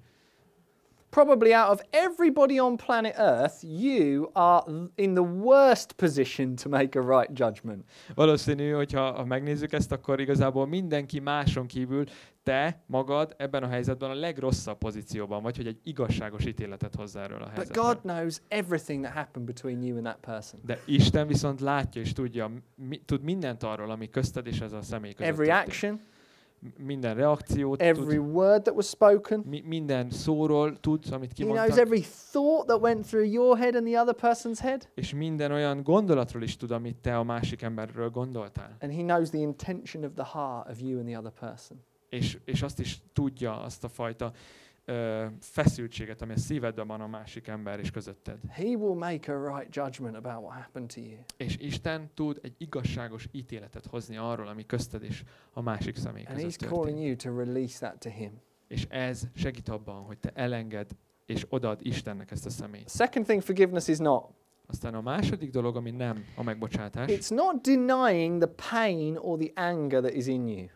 Probably out of everybody on planet Earth, you are in the worst position to make a right judgment. Valószínű, hogyha ha megnézzük ezt, akkor igazából mindenki máson kívül te magad ebben a helyzetben a legrosszabb pozícióban vagy, hogy egy igazságos ítéletet hozzá erről a But helyzetről. God knows everything that happened between you and that person. De Isten viszont látja és tudja, mi, tud mindent arról, ami közted és ez a személy között Every történt. action, Minden reakciót every tud, word that was spoken. mi, minden szóról tudsz, amit He knows kimondtak, every thought that went through your head and the other person's head. és minden olyan gondolatról is tud, amit te a másik emberről gondoltál. And He knows the intention of the heart of you and the other person. És, és azt is tudja, azt a fajta ö, feszültséget, ami a szívedben van a másik ember és közötted. He will make a right judgment about what happened to you. És Isten tud egy igazságos ítéletet hozni arról, ami közted és a másik személy And He's calling you to release that to Him. És ez segít abban, hogy te elenged és odaad Istennek ezt a személyt. Second thing forgiveness is not Aztán a második dolog, ami nem a megbocsátás, it's not denying the pain or the anger that is in you.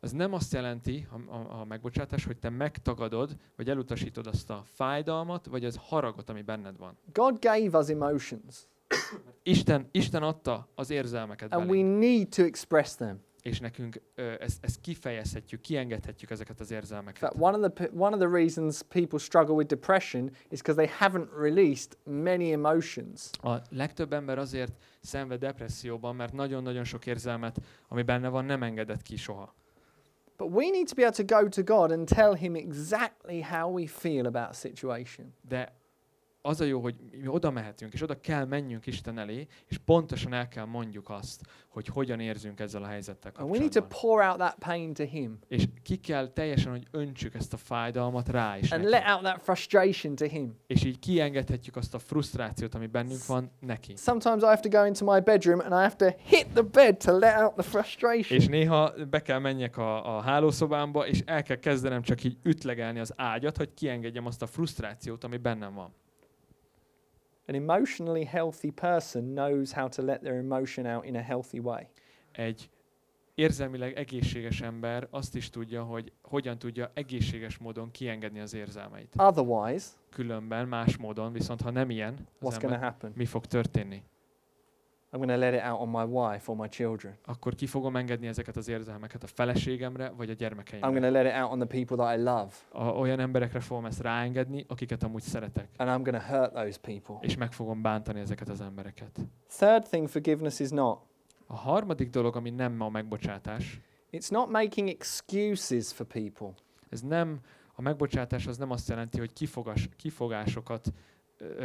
Az nem azt jelenti, a, a, a megbocsátás, hogy te megtagadod, vagy elutasítod azt a fájdalmat, vagy az haragot, ami benned van. God gave us emotions, Isten, Isten adta az érzelmeket and we belénk, need to express them. és nekünk ö, ezt, ezt kifejezhetjük, kiengedhetjük ezeket az érzelmeket. fact, one of the one of the reasons people struggle with depression is because they haven't released many emotions. A legtöbb ember azért szenved depresszióban, mert nagyon-nagyon sok érzelmet, ami benne van, nem engedett ki soha. But we need to be able to go to God and tell Him exactly how we feel about a situation. De az a jó, hogy mi oda mehetünk, és oda kell menjünk Isten elé, és pontosan el kell mondjuk azt, hogy hogyan érzünk ezzel a helyzettel And we need to kapcsolatban. pour out that pain to Him És ki kell teljesen, hogy öntsük ezt a fájdalmat rá is and neki. let out that frustration to Him. És így kiengedhetjük azt a frusztrációt, ami bennünk van neki. Sometimes I have to go into my bedroom and I have to hit the bed to let out the frustration. És néha be kell menjek a, a hálószobámba, és el kell kezdenem csak így ütlegelni az ágyat, hogy kiengedjem azt a frusztrációt, ami bennem van. An emotionally healthy person knows how to let their emotion out in a healthy way. Egy érzelmileg egészséges ember azt is tudja, hogy hogyan tudja egészséges módon kiengedni az érzelmeit. Otherwise, Különben más módon, viszont ha nem ilyen, az what's ember, happen? mi fog történni? I'm going to let it out on my wife or my children. Akkor ki fogom engedni ezeket az érzelmeket a feleségemre, vagy a I'm going gyermekeimre. to let it out on the people that I love. A, olyan emberekre fogom ezt ráengedni, akiket amúgy szeretek. And I'm going to hurt those people. És meg fogom bántani ezeket az embereket. Third thing forgiveness is not. A harmadik dolog, ami nem a megbocsátás, It's not making excuses for people. ez nem, a megbocsátás az nem azt jelenti, hogy kifogás, kifogásokat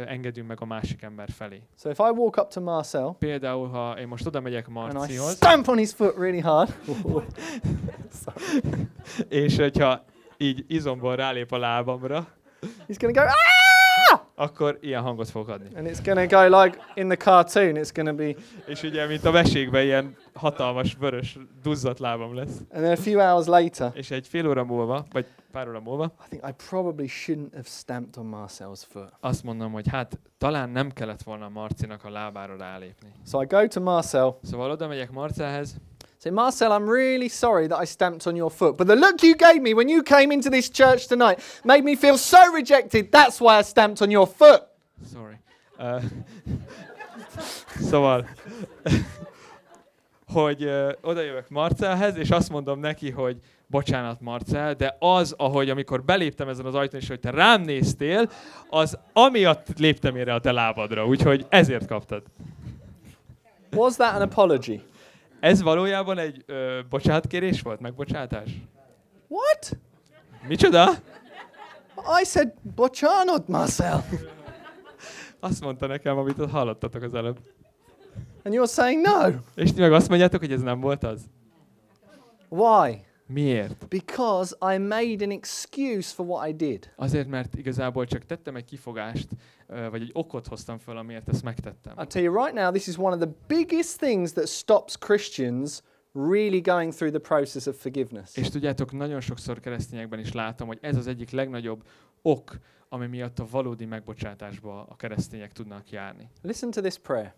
engedünk meg a másik ember felé. So if I walk up to Marcel Például, ha én most oda megyek and I Marcihoz, stamp on his foot really hard, és hogyha így izomból rálép a lábamra, he's to go, ah! akkor ilyen hangot fog adni. And it's to go like in the cartoon, it's to be, És ugye, mint a mesékben, ilyen hatalmas, vörös, duzzadt lábam lesz. and then a few hours later, És egy fél óra múlva, vagy múlva, I think I probably shouldn't have stamped on Marcel's foot. azt mondom, hogy hát talán nem kellett volna Marcinak a lábára rálépni. So I go to Marcel, Szóval oda megyek Marcelhez, say, Marcel, I'm really sorry that I stamped on your foot, but the look you gave me when you came into this church tonight made me feel so rejected. That's why I stamped on your foot. Sorry. Uh, szóval, hogy oda jövök Marcelhez, és azt mondom neki, hogy bocsánat Marcel, de az, ahogy amikor beléptem ezen az ajtón, és hogy te rám néztél, az amiatt léptem erre a te lábadra, úgyhogy ezért kaptad. Was that an apology? Ez valójában egy ö, bocsánatkérés volt, megbocsátás? What? Micsoda? I said, Bochanod, Marcel. Azt mondta nekem, amit ott hallottatok az előbb. And you're saying no. És ti meg azt mondjátok, hogy ez nem volt az? Why? Miért? Because I made an excuse for what I did. Azért, mert igazából csak tettem egy kifogást, vagy egy okot hoztam föl, amiért ezt megtettem. I'll tell you right now, this is one of the biggest things that stops Christians really going through the process of forgiveness. És tudjátok, nagyon sokszor keresztényekben is látom, hogy ez az egyik legnagyobb ok, ami miatt a valódi megbocsátásba a keresztények tudnak járni. Listen to this prayer.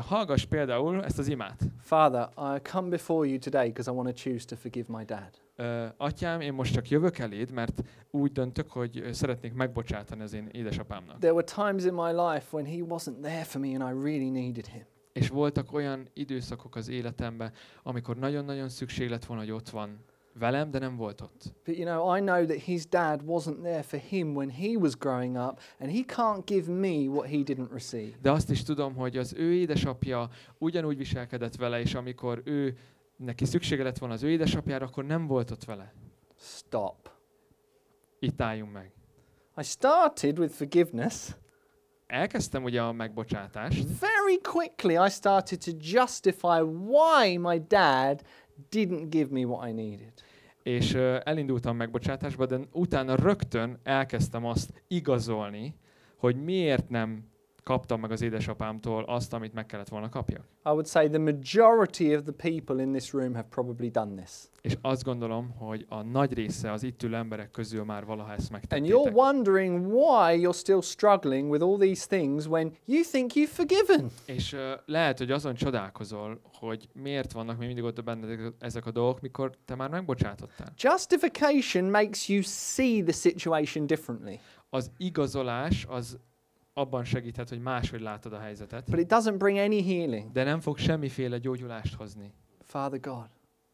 Hallgass például ezt az imát. Father, I come before you today because I want to choose to forgive my dad. Ö, atyám, én most csak jövök eléd, mert úgy döntök, hogy szeretnék megbocsátani az én édesapámnak. There were times in my life when he wasn't there for me and I really needed him. És voltak olyan időszakok az életemben, amikor nagyon-nagyon szükség lett volna, hogy ott van velem, de nem volt ott. But you know, I know that his dad wasn't there for him when he was growing up, and he can't give me what he didn't receive. De azt is tudom, hogy az ő édesapja ugyanúgy viselkedett vele, és amikor ő neki szüksége lett volna az ő édesapjára, akkor nem volt ott vele. Stop. Itt álljunk meg. I started with forgiveness. Elkezdtem ugye a megbocsátást, Very quickly, I started to justify why my dad didn't give me what I needed. És elindultam megbocsátásba, de utána rögtön elkezdtem azt igazolni, hogy miért nem kaptam meg az édesapámtól azt, amit meg kellett volna kapjak. I would say the majority of the people in this room have probably done this. És azt gondolom, hogy a nagy része az itt ülő emberek közül már valaha ezt And you're megtettétek. wondering why you're still struggling with all these things when you think you've forgiven. És uh, lehet, hogy azon csodálkozol, hogy miért vannak még mindig ott benned ezek a dolgok, mikor te már megbocsátottál. Justification makes you see the situation differently, Az igazolás az abban segíthet, hogy máshogy látod a helyzetet, but it doesn't bring any healing. de nem fog semmiféle gyógyulást hozni. Father God,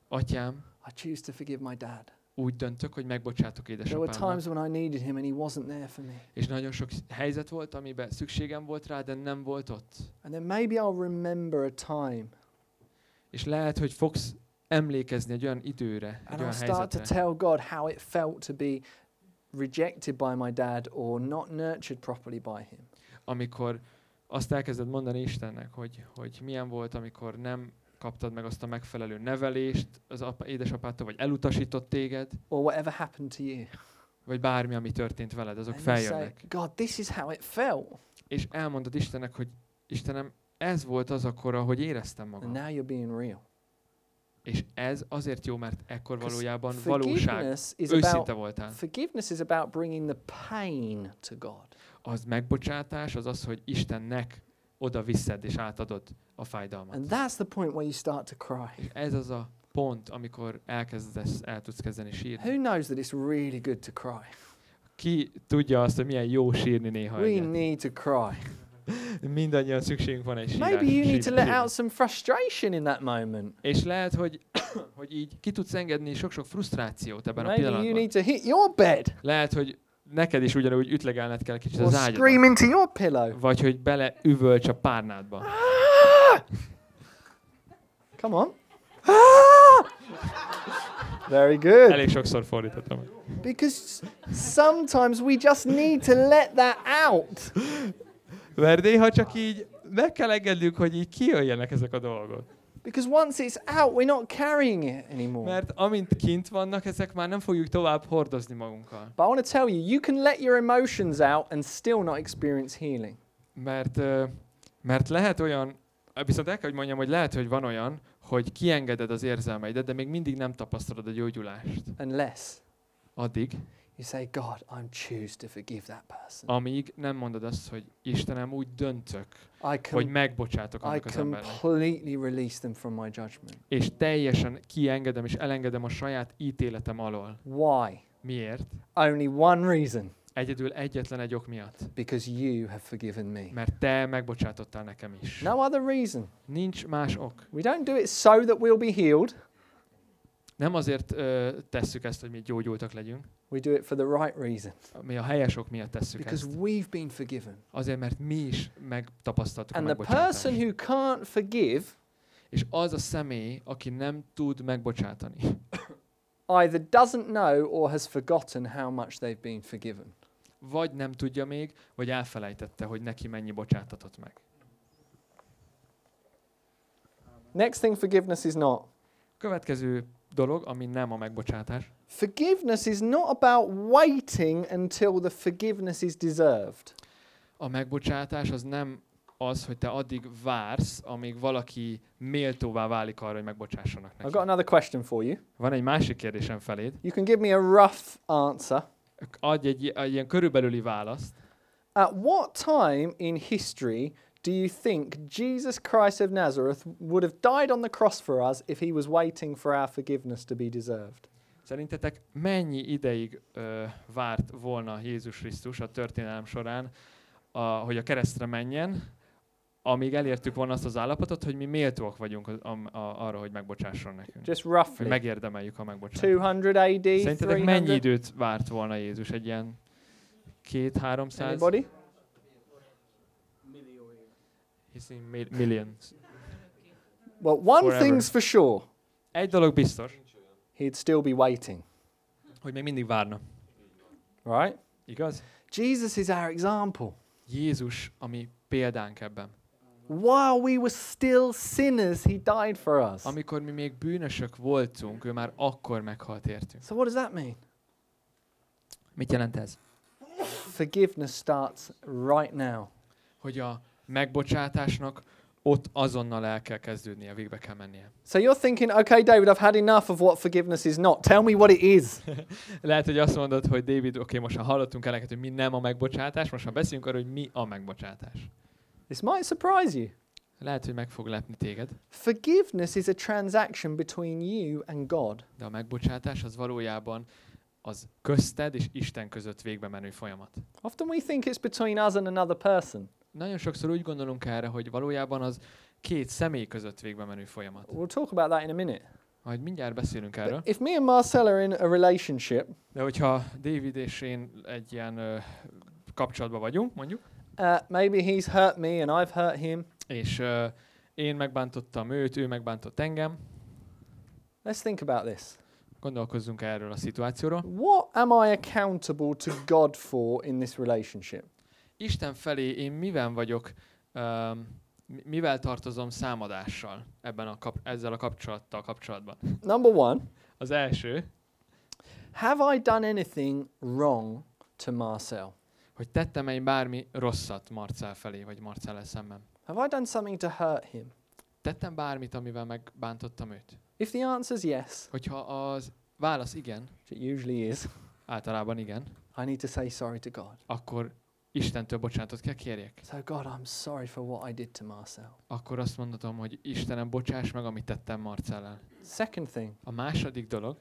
Atyám, I choose to forgive my dad. úgy döntök, hogy megbocsátok There were édesapámnak. times when I needed him and he wasn't there for me. És nagyon sok helyzet volt, amiben szükségem volt rá, de nem volt ott. And then maybe I'll remember a time És lehet, hogy fogsz emlékezni egy olyan időre, egy and olyan I'll start to helyzetre, tell God how it felt to be rejected by my dad or not nurtured properly by him. Amikor azt elkezded mondani Istennek, hogy, hogy milyen volt, amikor nem kaptad meg azt a megfelelő nevelést az apa, édesapától, vagy elutasított téged, Or whatever happened to you. vagy bármi, ami történt veled, azok And you say, feljönnek. God, this is how it felt. És elmondod Istennek, hogy Istenem, ez volt az akkor, ahogy éreztem And magam. now you're being real. És ez azért jó, mert ekkor valójában valóság, őszinte voltál. forgiveness is about bringing the pain to God. Az megbocsátás, az az, hogy Istennek oda viszed és átadod a fájdalmat. And that's the point where you start to cry. És ez az a pont, amikor elkezdesz, el tudsz kezdeni sírni. Who knows that it's really good to cry? Ki tudja azt, hogy milyen jó sírni néha We egyet? need to cry. Mindannyian szükségünk van egy sírás. Maybe you need to let out some frustration in that moment. És lehet, hogy, hogy így ki tudsz engedni sok-sok frusztrációt ebben a Maybe you pillanatban. need to hit your bed Lehet, hogy neked is ugyanúgy ütlegelned kell kicsit or az ágyadba. scream into your pillow. Vagy hogy bele üvölts a párnádba. Come on. Very good. Elég sokszor fordítottam. Because sometimes we just need to let that out. Mert néha csak így meg kell engednünk, hogy így kijöjjenek ezek a dolgok. Because once it's out, we're not carrying it anymore. Mert amint kint vannak, ezek már nem fogjuk tovább hordozni magunkkal. But I want to tell you, you can let your emotions out and still not experience healing. Mert, mert lehet olyan, viszont el kell, hogy mondjam, hogy lehet, hogy van olyan, hogy kiengeded az érzelmeidet, de még mindig nem tapasztalod a gyógyulást. Unless Addig, you say, God, I'm choose to forgive that person. amíg nem mondod azt, hogy Istenem, úgy döntök, I, hogy megbocsátok I annak az embernek. completely release them from my judgment. És teljesen kiengedem és elengedem a saját ítéletem alól. Why? Miért? Only one reason. Egyedül egyetlen egy ok miatt. Because you have forgiven me. Mert te megbocsátottál nekem is. No other reason. Nincs más ok. We don't do it so that we'll be healed. Nem azért ö, tesszük ezt, hogy mi gyógyultak legyünk. We do it for the right reason. Mi a helyes ok miatt tesszük Because ezt. we've been forgiven. Azért, mert mi is megtapasztaltuk And a the person who can't forgive És az a személy, aki nem tud megbocsátani, either doesn't know or has forgotten how much they've been forgiven. vagy nem tudja még, vagy elfelejtette, hogy neki mennyi bocsátatott meg. Next thing forgiveness is not. Következő dolog, ami nem a megbocsátás, Forgiveness is not about waiting until the forgiveness is deserved. a megbocsátás az nem az, hogy te addig vársz, amíg valaki méltóvá válik arra, hogy megbocsássanak I've neki. got another question for you. Van egy másik kérdésem feléd. You can give me a rough answer. Adj egy, egy ilyen körülbelüli választ. At what time in history do you think Jesus Christ of Nazareth would have died on the cross for us if he was waiting for our forgiveness to be deserved? Szerintetek mennyi ideig ö, várt volna Jézus Krisztus a történelem során, a, hogy a keresztre menjen, amíg elértük volna azt az állapotot, hogy mi méltóak vagyunk a, a, a, arra, hogy megbocsásson nekünk. Just Hogy roughly. megérdemeljük a megbocsátást. 200 AD, Szerintetek mennyi 300? időt várt volna Jézus? Egy ilyen két-háromszáz? Anybody? He's in mi- millions. Well, one Forever. thing's for sure. Egy dolog biztos, He'd still be waiting, hogy még mindig várna. right? Igaz? Jesus is our example. Jézus, ami példánk ebben. While we were still sinners, he died for us. Amikor mi még bűnösök voltunk, ő már akkor meghalt értünk. So, what does that mean? Mit jelent ez? Forgiveness starts right now. Hogy a megbocsátásnak ott azonnal el kell kezdődnie, végbe kell mennie. So, you're thinking, okay, David, I've had enough of what forgiveness is not. Tell me what it is. Lehet, hogy azt mondod, hogy David, oké, okay, most már hallottunk eleget, hogy mi nem a megbocsátás, most már beszéljünk arról, hogy mi a megbocsátás. This might surprise you. Lehet, hogy meg fog lepni téged, Forgiveness is a transaction between you and God. de a megbocsátás az valójában az közted és Isten között végbe menő folyamat. Often we think it's between us and another person. Nagyon sokszor úgy gondolunk erre, hogy valójában az két személy között végbe menő folyamat. We'll talk about that in a minute. Majd mindjárt beszélünk erről. But if me and Marcel are in a relationship, De hogyha David és én egy ilyen ö, kapcsolatban vagyunk, mondjuk, uh, maybe he's hurt me and I've hurt him. és ö, én megbántottam őt, ő megbántott engem, Let's think about this. Gondolkozzunk erről a szituációról. What am I accountable to God for in this relationship? Isten felé én mivel vagyok, mivel tartozom számadással ebben a kap, ezzel a kapcsolattal kapcsolatban? Number one, Az első, have I done anything wrong to Marcel? hogy tettem én bármi rosszat Marcel felé, vagy Marcel szemben. Have I done something to hurt him? Tettem bármit, amivel megbántottam őt? If the answer is yes, Hogyha az válasz igen, it usually is, általában igen, I need to say sorry to God. akkor Istentől bocsánatot kell kérjek. So, God, I'm sorry for what I did to Marcel. Akkor azt mondhatom, hogy Istenem, bocsáss meg, amit tettem Marcellel. Second thing, A második dolog,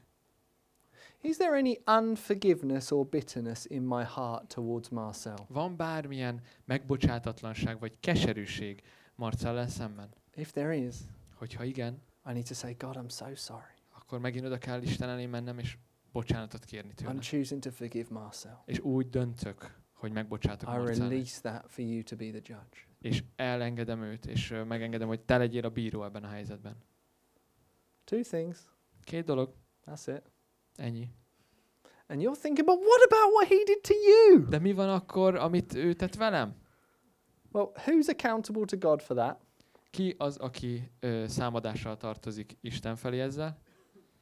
is there any unforgiveness or bitterness in my heart towards Marcel? van bármilyen megbocsátatlanság vagy keserűség Marcellel szemben? If there is, Hogyha igen, I need to say, God, I'm so sorry. akkor megint oda kell Isten elé mennem, és bocsánatot kérni tőle. I'm choosing to forgive Marcel. És úgy döntök, hogy megbocsátok I Marcellnek. release that for you to be the judge. És elengedem őt, és megengedem, hogy te legyél a bíró ebben a helyzetben. Two things. Két dolog, That's it. ennyi. And you're thinking, but what about what he did to you? De mi van akkor, amit ő tett velem? Well, who's accountable to God for that? Ki az, aki ö, számadással tartozik Isten felé ezzel?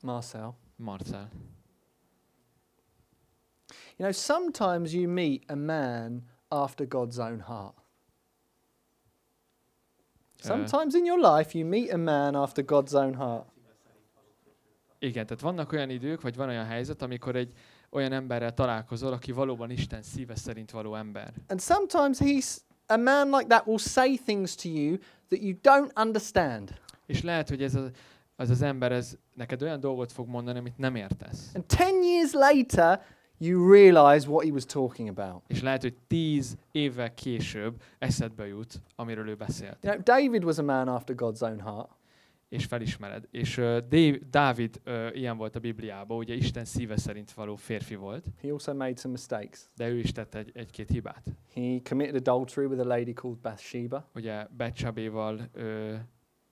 Marcel. Marcel. You know, sometimes you meet a man after God's own heart. Eh. Sometimes in your life, you meet a man after God's own heart. Igen, tehát vannak olyan idők, vagy van olyan helyzet, amikor egy olyan emberrel találkozol, aki valóban Isten szíve szerint való ember. And sometimes he's a man like that will say things to you that you don't understand. És lehet, hogy ez a, az az ember, ez neked olyan dolgot fog mondani, amit nem értesz. And 10 years later, you realize what he was talking about. És lehet, hogy tíz évvel később eszedbe jut, amiről ő beszélt. You know, David was a man after God's own heart. És felismered. És uh, Dave, Dávid uh, ilyen volt a Bibliában, ugye Isten szíve szerint való férfi volt, He also made some mistakes. de ő is tett egy, egy-két hibát. He committed adultery with a lady called Bathsheba, Ugye Becsabéval uh,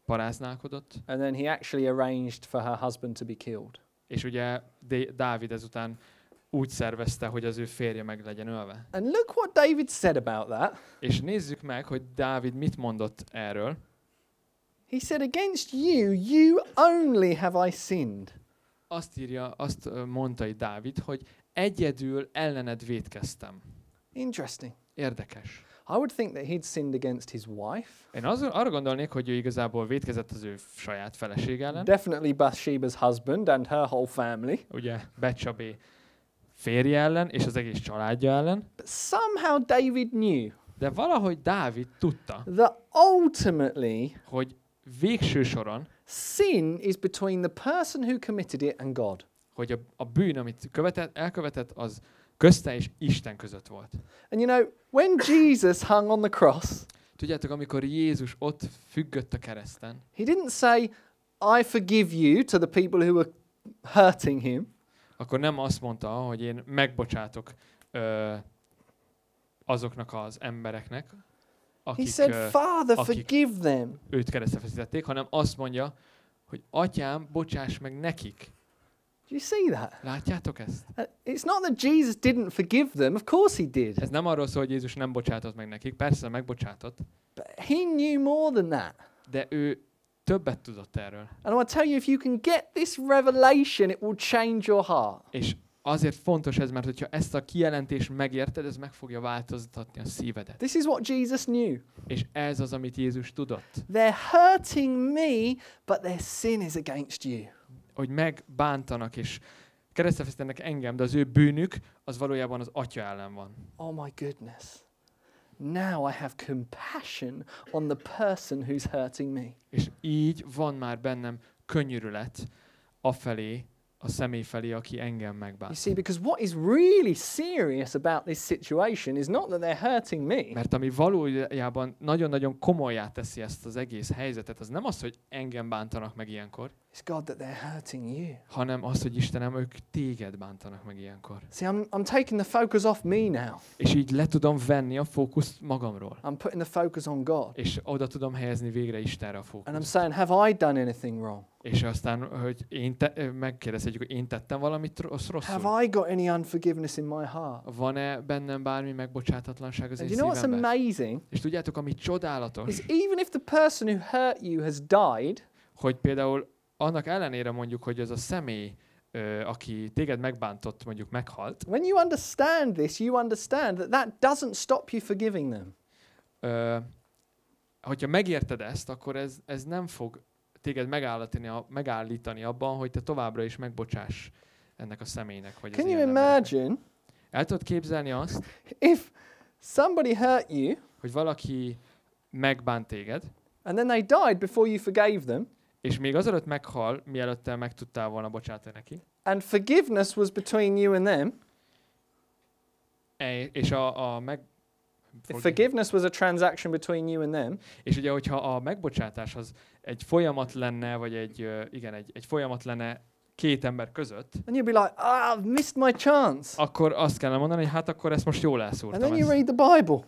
paráználkodott, and then he actually arranged for her husband to be killed. és ugye D- Dávid ezután úgy szervezte, hogy az ő férje meg legyen ölve. And look what David said about that. És nézzük meg, hogy Dávid mit mondott erről. He said, Against you, you only have I sinned. Azt írja, azt mondta itt Dávid, hogy egyedül ellened védkeztem. Interesting. Érdekes. I would think that he'd sinned against his wife, Én az, arra gondolnék, hogy ő igazából védkezett az ő saját feleség ellen. definitely Bathsheba's husband and her whole family. Ugye Becsabé férje ellen és az egész családja ellen. But somehow David knew De valahogy Dávid tudta, that ultimately hogy végső soron, sin is between the person who committed it and God. hogy a, a bűn, amit követett, elkövetett, az közte és Isten között volt. And you know, when Jesus hung on the cross, Tudjátok, amikor Jézus ott függött a kereszten, he didn't say, I forgive you to the people who were hurting him. Akkor nem azt mondta, hogy én megbocsátok ö, azoknak az embereknek, He akik said, ö, Father, akik- forgive them. őt keresztre feszítették, hanem azt mondja, hogy atyám, bocsáss meg nekik. Do you see that? Látjátok ezt? Uh, It's not that Jesus didn't forgive them. Of course he did. Ez nem arról szól, hogy Jézus nem bocsátott meg nekik, persze megbocsátott, But he knew more than that. de ő többet tudott erről. And I want to tell you, if you can get this revelation, it will change your heart. És azért fontos ez, mert hogyha ezt a kijelentést megérted, ez meg fogja változtatni a szívedet. This is what Jesus knew. És ez az, amit Jézus tudott. They're hurting me, but their sin is against you. Hogy megbántanak és keresztefeszítenek engem, de az ő bűnük az valójában az atya ellen van. Oh my goodness. Now I have compassion on the person who's hurting me. És így van már bennem könnyörület afelé, a személy felé, aki engem You megbánt. see, because what is really serious about this situation is not that they're hurting me. Mert ami valójában nagyon-nagyon komolyá teszi ezt az egész helyzetet, az nem az, hogy engem bántanak meg ilyenkor, It's God that they're hurting you. hanem az, hogy Istenem, ők téged bántanak meg ilyenkor. See, I'm, I'm taking the focus off me now. És így le tudom venni a fókuszt magamról. I'm putting the focus on God. És oda tudom helyezni végre Istenre a And I'm fókuszt. saying, have I done anything wrong? És aztán, hogy én te, megkérdezhetjük, hogy én tettem valamit rossz, rosszul. Have I got any unforgiveness in my heart? Van-e bennem bármi megbocsátatlanság az én And you know what's szívemben? amazing? És tudjátok, ami csodálatos, Is even if the person who hurt you has died, hogy például annak ellenére mondjuk, hogy az a személy, ö, aki téged megbántott, mondjuk meghalt, when you understand this, you understand that that doesn't stop you forgiving them. ö, hogyha megérted ezt, akkor ez, ez nem fog téged megállítani, megállítani abban, hogy te továbbra is megbocsáss ennek a személynek. Vagy Can you embernek. imagine El tudod képzelni azt, if somebody hurt you hogy valaki megbánt téged, and then they died before you forgave them, és még azelőtt meghal, mielőtt te meg tudtál volna bocsátani neki, and forgiveness was between you and them? e- és a, a meg... If forgiveness was a transaction between you and them, És ugye, hogyha a megbocsátás az egy folyamat lenne, vagy egy, igen, egy, egy folyamat lenne két ember között, then you'd be like, ah, I've missed my chance. akkor azt kellene mondani, hogy hát akkor ezt most jól And elszúrtam. then you read the Bible.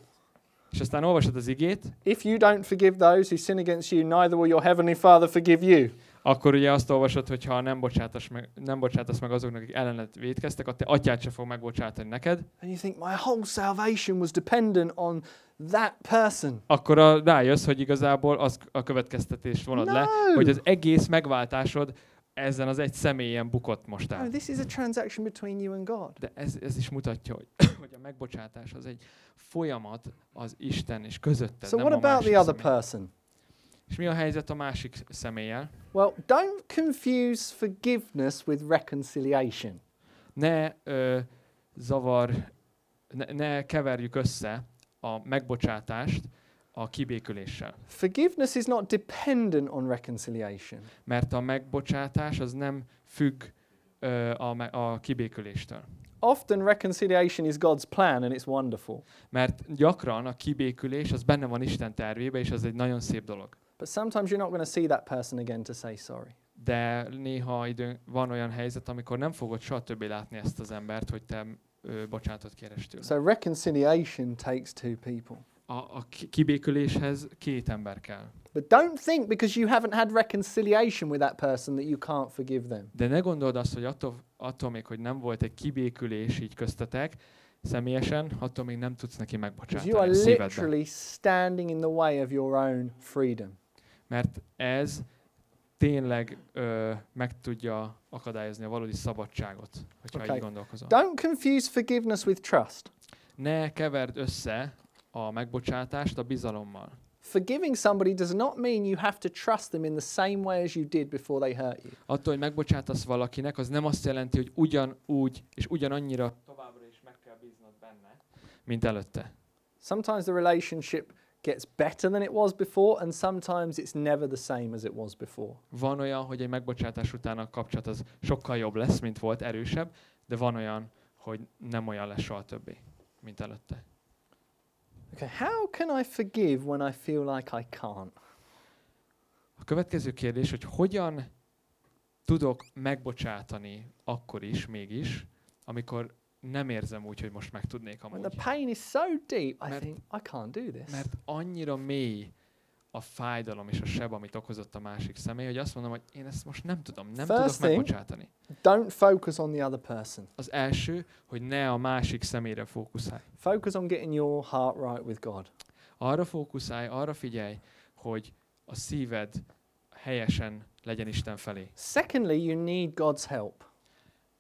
És aztán olvasod az igét, If you don't forgive those who sin against you, neither will your heavenly Father forgive you. akkor ugye azt olvasod, hogy ha nem, bocsátasz meg, nem bocsátasz meg azoknak, akik ellenet védkeztek, a te atyát sem fog megbocsátani neked, And you think, my whole salvation was dependent on that person. akkor a, rájössz, hogy igazából az a következtetést vonod le, No. hogy az egész megváltásod ezen az egy személyen bukott most No, el. this is a transaction between you and God. De ez, ez is mutatja, hogy, hogy a megbocsátás az egy folyamat az Isten és közötted, So nem what a about másik the other személy. person? És mi a helyzet a másik személlyel? Well, don't confuse forgiveness with reconciliation. Ne ö, zavar, ne, ne keverjük össze a megbocsátást a kibéküléssel. Forgiveness is not dependent on reconciliation. Mert a megbocsátás az nem függ ö, a, a kibéküléstől. Often reconciliation is God's plan and it's wonderful. Mert gyakran a kibékülés az benne van Isten tervébe, és az egy nagyon szép dolog. But sometimes you're not going to see that person again to say sorry. De néha időn, van olyan helyzet, amikor nem fogod soha többé látni ezt az embert, hogy te ö, bocsánatot kéres tőle. So reconciliation takes two people. A, a ki- kibéküléshez két ember kell. But don't think because you haven't had reconciliation with that person that you can't forgive them. De ne gondold azt, hogy attól, attól még, hogy nem volt egy kibékülés így köztetek, személyesen, attól még nem tudsz neki megbocsátani you are literally standing in the way of your own freedom. Mert ez tényleg ö, meg tudja akadályozni a valódi szabadságot, hogyha Okay. így gondolkozol. Don't confuse forgiveness with trust. Ne keverd össze a megbocsátást a bizalommal. Forgiving somebody does not mean you have to trust them in the same way as you did before they hurt you. Attól, hogy megbocsátasz valakinek, az nem azt jelenti, hogy ugyanúgy és ugyanannyira továbbra is meg kell bíznod benne, mint előtte. Sometimes the relationship gets better than it was before, and sometimes it's never the same as it was before. Van olyan, hogy egy megbocsátás után a kapcsolat az sokkal jobb lesz, mint volt, erősebb, de van olyan, hogy nem olyan lesz soha többé, mint előtte. Okay, how can I forgive when I feel like I can't? A következő kérdés, hogy hogyan tudok megbocsátani akkor is, mégis, amikor nem érzem úgy, hogy most meg tudnék When amúgy. the pain is so deep, I Mert- think, I can't do this. Mert annyira mély a fájdalom és a seb, amit okozott a másik személy, hogy azt mondom, hogy én ezt most nem tudom, nem First tudok thing- megbocsátani. Don't focus on the other person. Az első, hogy ne a másik személyre fókuszálj. Focus on getting your heart right with God. Arra fókuszálj, arra figyelj, hogy a szíved helyesen legyen Isten felé. Secondly, you need God's help.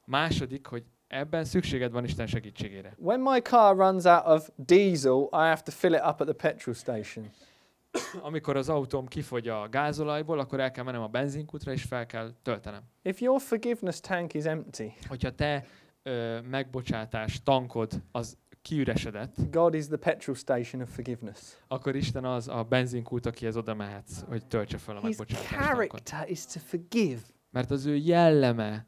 Második, hogy ebben szükséged van Isten segítségére. When my car runs out of diesel, I have to fill it up at the petrol station. Amikor az autóm kifogy a gázolajból, akkor el kell mennem a benzinkútra, és fel kell töltenem. If your forgiveness tank is empty, Hogyha te ö, megbocsátás tankod az kiüresedett, God is the petrol station of forgiveness. akkor Isten az a benzinkút, akihez oda mehetsz, hogy töltse fel a His megbocsátást. tankot. character is to forgive. Mert az ő jelleme,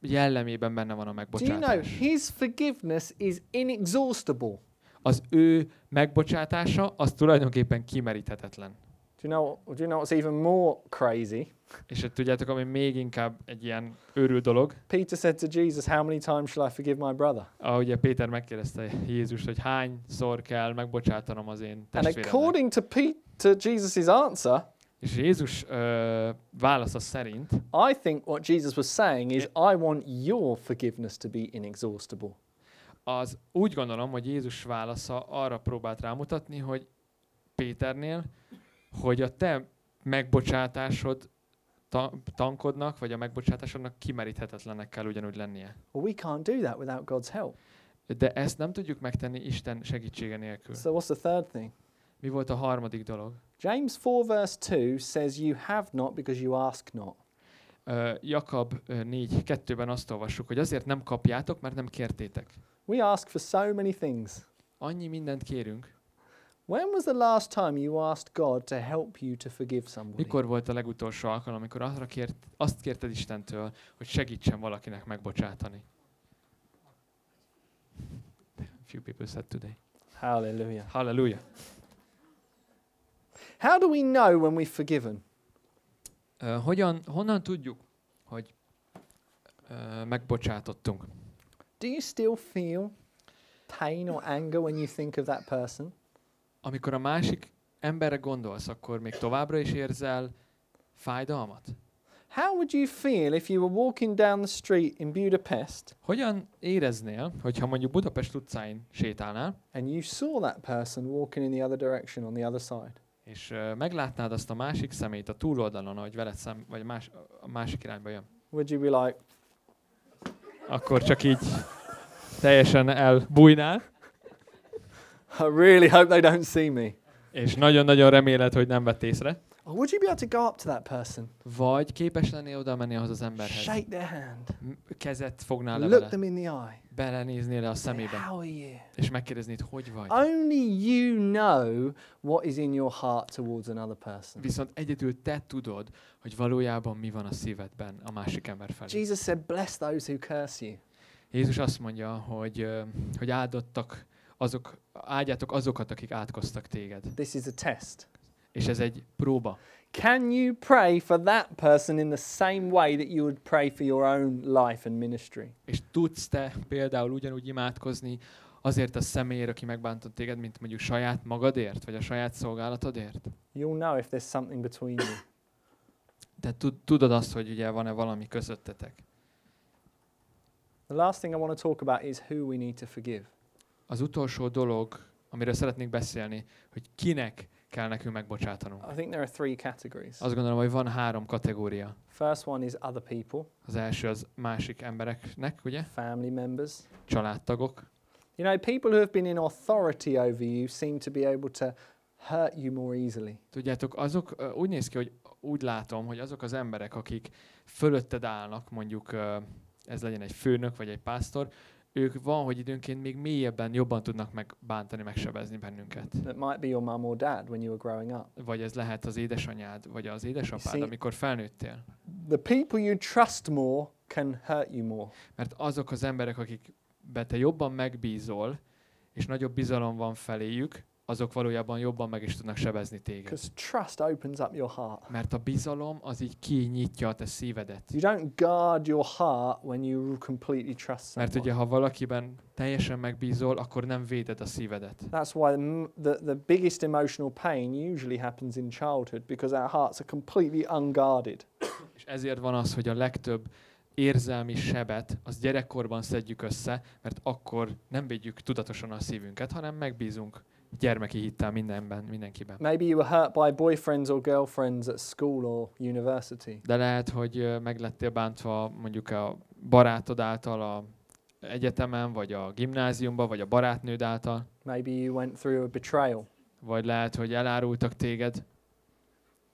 jellemében benne van a Do you know megbocsátás. his forgiveness is inexhaustible? Az ő megbocsátása, az tulajdonképpen kimeríthetetlen. Do you know? Do you know what's even more crazy? És tudjátok, ami még inkább egy ilyen őrült dolog, Peter said to Jesus, "How many times shall I forgive my brother?" ahogy Péter megkérdezte Jézust, hogy hányszor kell megbocsátanom az én And testvéremnek. according to Pete, to Jesus' answer, És Jézus ö, válasza szerint I think what Jesus was saying is, I want your forgiveness to be inexhaustible. Az úgy gondolom, hogy Jézus válasza arra próbált rámutatni, hogy Péternél, hogy a te megbocsátásod ta- tankodnak, vagy a megbocsátásodnak kimeríthetetlennek kell ugyanúgy lennie. Well, we can't do that without God's help. De ezt nem tudjuk megtenni Isten segítsége nélkül. So, what's the third thing? Mi volt a harmadik dolog? James 4, verse 2 says, You have not because you ask not. Ö, Jakab 4.2-ben azt olvassuk, hogy azért nem kapjátok, mert nem kértétek. We ask for so many things. Annyi mindent kérünk. When was the last time you asked God to help you to forgive somebody? Mikor volt a legutolsó alkalom, amikor arra kért, azt kérted Istentől, hogy segítsen valakinek megbocsátani? Few people said today. Hallelujah. Halleluja. How do we know when we've forgiven? Uh, hogyan, honnan tudjuk, hogy uh, megbocsátottunk? Do you still feel pain or anger when you think of that person? Amikor a másik emberre gondolsz, akkor még továbbra is érzel fájdalmat? How would you feel if you were walking down the street in Budapest Hogyan éreznél, hogyha mondjuk Budapest utcáin sétálnál, and you saw that person walking in the other direction on the other side? és uh, meglátnád azt a másik szemét a túloldalon, ahogy veled szem, vagy más, a másik irányba jön? Would you be like, akkor csak így teljesen elbújnál, I really hope they don't see me? és nagyon-nagyon reméled, hogy nem vett észre. Or would you be able to go up to that person, Vagy képes lennél oda menni ahhoz az emberhez. shake their hand, Kezet fognál le look vele, them in the eye, belenéznél le a szemébe, How are you? és megkérdeznéd, hogy vagy. Only you know what is in your heart towards another person. Viszont egyedül te tudod, hogy valójában mi van a szívedben a másik ember felé. Jesus said, Bless those who curse you. Jézus azt mondja, hogy, hogy áldottak azok, áldjátok azokat, akik átkoztak téged. This is a test. És ez egy próba. Can you pray for that person in the same way that you would pray for your own life and ministry? És tudsz te például ugyanúgy imádkozni azért a személyért, aki megbántott téged, mint mondjuk saját magadért, vagy a saját szolgálatodért? You'll know if there's something between you. De tud, tudod azt, hogy ugye van-e valami közöttetek. The last thing I want to talk about is who we need to forgive. Az utolsó dolog, amiről szeretnék beszélni, hogy kinek kell nekünk megbocsátanunk. I think there are three categories. Azt gondolom, hogy van három kategória. First one is other people, Az első az másik embereknek, ugye? family members. Családtagok. You know, people who have been in authority over you seem to be able to hurt you more easily. Tudjátok, azok úgy néz ki, hogy úgy látom, hogy azok az emberek, akik fölötted állnak, mondjuk ez legyen egy főnök vagy egy pásztor, ők van, hogy időnként még mélyebben jobban tudnak megbántani, megsebezni bennünket. That might be your mum or dad when you were growing up. Vagy ez lehet az édesanyád, vagy az édesapád, see- amikor felnőttél. The people you trust more can hurt you more. Mert azok az emberek, akikbe te jobban megbízol, és nagyobb bizalom van feléjük, azok valójában jobban meg is tudnak sebezni téged. Trust opens up your heart. Mert a bizalom az így kinyitja a te szívedet. You don't guard your heart when you completely trust someone. Mert ugye, ha valakiben teljesen megbízol, akkor nem véded a szívedet. That's why the, the biggest emotional pain usually happens in childhood because our hearts are completely unguarded. És ezért van az, hogy a legtöbb érzelmi sebet az gyerekkorban szedjük össze, mert akkor nem védjük tudatosan a szívünket, hanem megbízunk gyermeki hittel mindenben, mindenkiben. Maybe you were hurt by boyfriends or girlfriends at school or university. De lehet, hogy ö, meg lettél bántva mondjuk a barátod által a egyetemen, vagy a gimnáziumban, vagy a barátnőd által, Maybe you went through a betrayal. vagy lehet, hogy elárultak téged,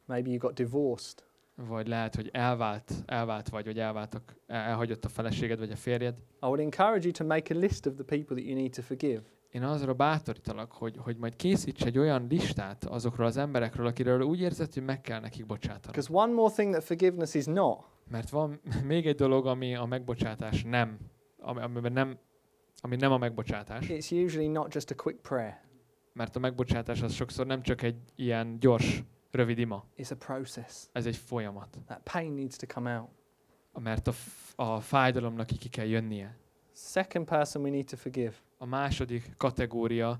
Maybe you got divorced. vagy lehet, hogy elvált, elvált vagy, vagy elváltak, el- elhagyott a feleséged, vagy a férjed. I would encourage you to make a list of the people that you need to forgive. Én azra bátorítalak, hogy, hogy majd készíts egy olyan listát azokról az emberekről, akiről úgy érzed, hogy meg kell nekik bocsátani. Because one more thing that forgiveness is not Mert van még egy dolog, ami a megbocsátás nem, ami, amiben nem, ami nem a megbocsátás. it's usually not just a quick prayer. Mert a megbocsátás az sokszor nem csak egy ilyen gyors rövid ima. It's a process. Ez egy folyamat. That pain needs to come out. Mert a, a fájdalomnak ki kell jönnie. Second person we need to forgive A második kategória,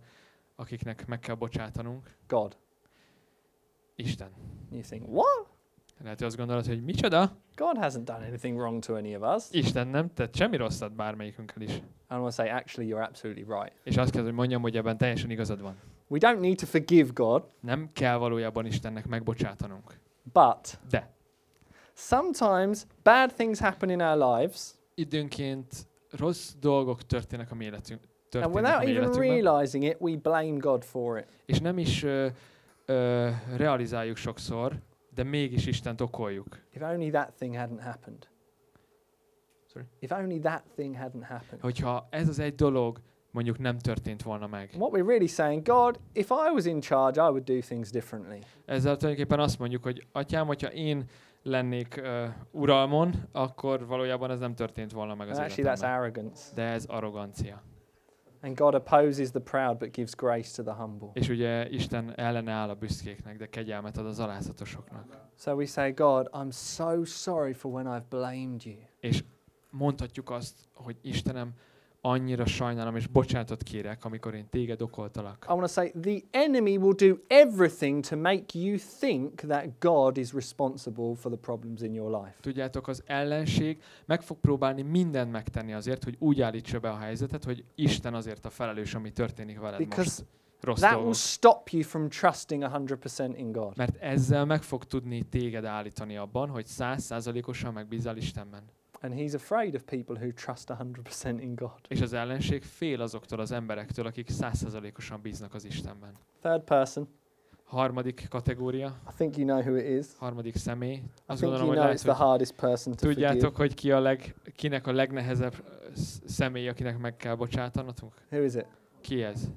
akiknek meg kell bocsátanunk, God. Isten. You think, what? Lehet, hogy azt gondolod, hogy micsoda? God hasn't done anything wrong to any of us. Isten nem tett semmi rosszat bármelyikünkkel is. I want to say, actually, you're absolutely right. És azt kell, hogy mondjam, hogy ebben teljesen igazad van. We don't need to forgive God, Nem kell valójában Istennek megbocsátanunk. but De sometimes bad things happen in our lives, időnként rossz dolgok történnek a mi életünk, and without even realizing it, we blame God for it. és nem is ö, ö, realizáljuk sokszor, de mégis Istent okoljuk. If only that thing hadn't happened. Sorry? If only that thing hadn't happened. Hogyha ez az egy dolog mondjuk nem történt volna meg. What we're really saying, God, if I was in charge, I would do things differently. Ezzel tulajdonképpen azt mondjuk, hogy atyám, hogyha én lennék uh, uralmon, akkor valójában ez nem történt volna meg az actually, that's életemben. arrogance. De ez arrogancia. And God opposes the proud but gives grace to the humble. És ugye Isten ellene áll a büszkéknek, de kegyelmet ad az alázatosoknak. So we say, God, I'm so sorry for when I've blamed you. És mondhatjuk azt, hogy Istenem, annyira sajnálom, és bocsánatot kérek, amikor én téged okoltalak. I want to say the enemy will do everything to make you think that God is responsible for the problems in your life. Tudjátok, az ellenség meg fog próbálni mindent megtenni azért, hogy úgy állítsa be a helyzetet, hogy Isten azért a felelős, ami történik veled Because most. Rossz That will dolgok. stop you from trusting 100% in God. Mert ezzel meg fog tudni téged állítani abban, hogy százszázalékosan megbízál Istenben. And he's afraid of people who trust 100% in God. És az ellenség fél azoktól az emberektől, akik százszázalékosan bíznak az Istenben. Third person, Harmadik kategória, I think you know who it is. harmadik személy. I Azt think gondolom, you hogy know lehet, it's the hogy hardest person to forgive. tudjátok, hogy ki a leg, kinek a legnehezebb személy, akinek meg kell bocsátanatunk? Who is it? Ki ez?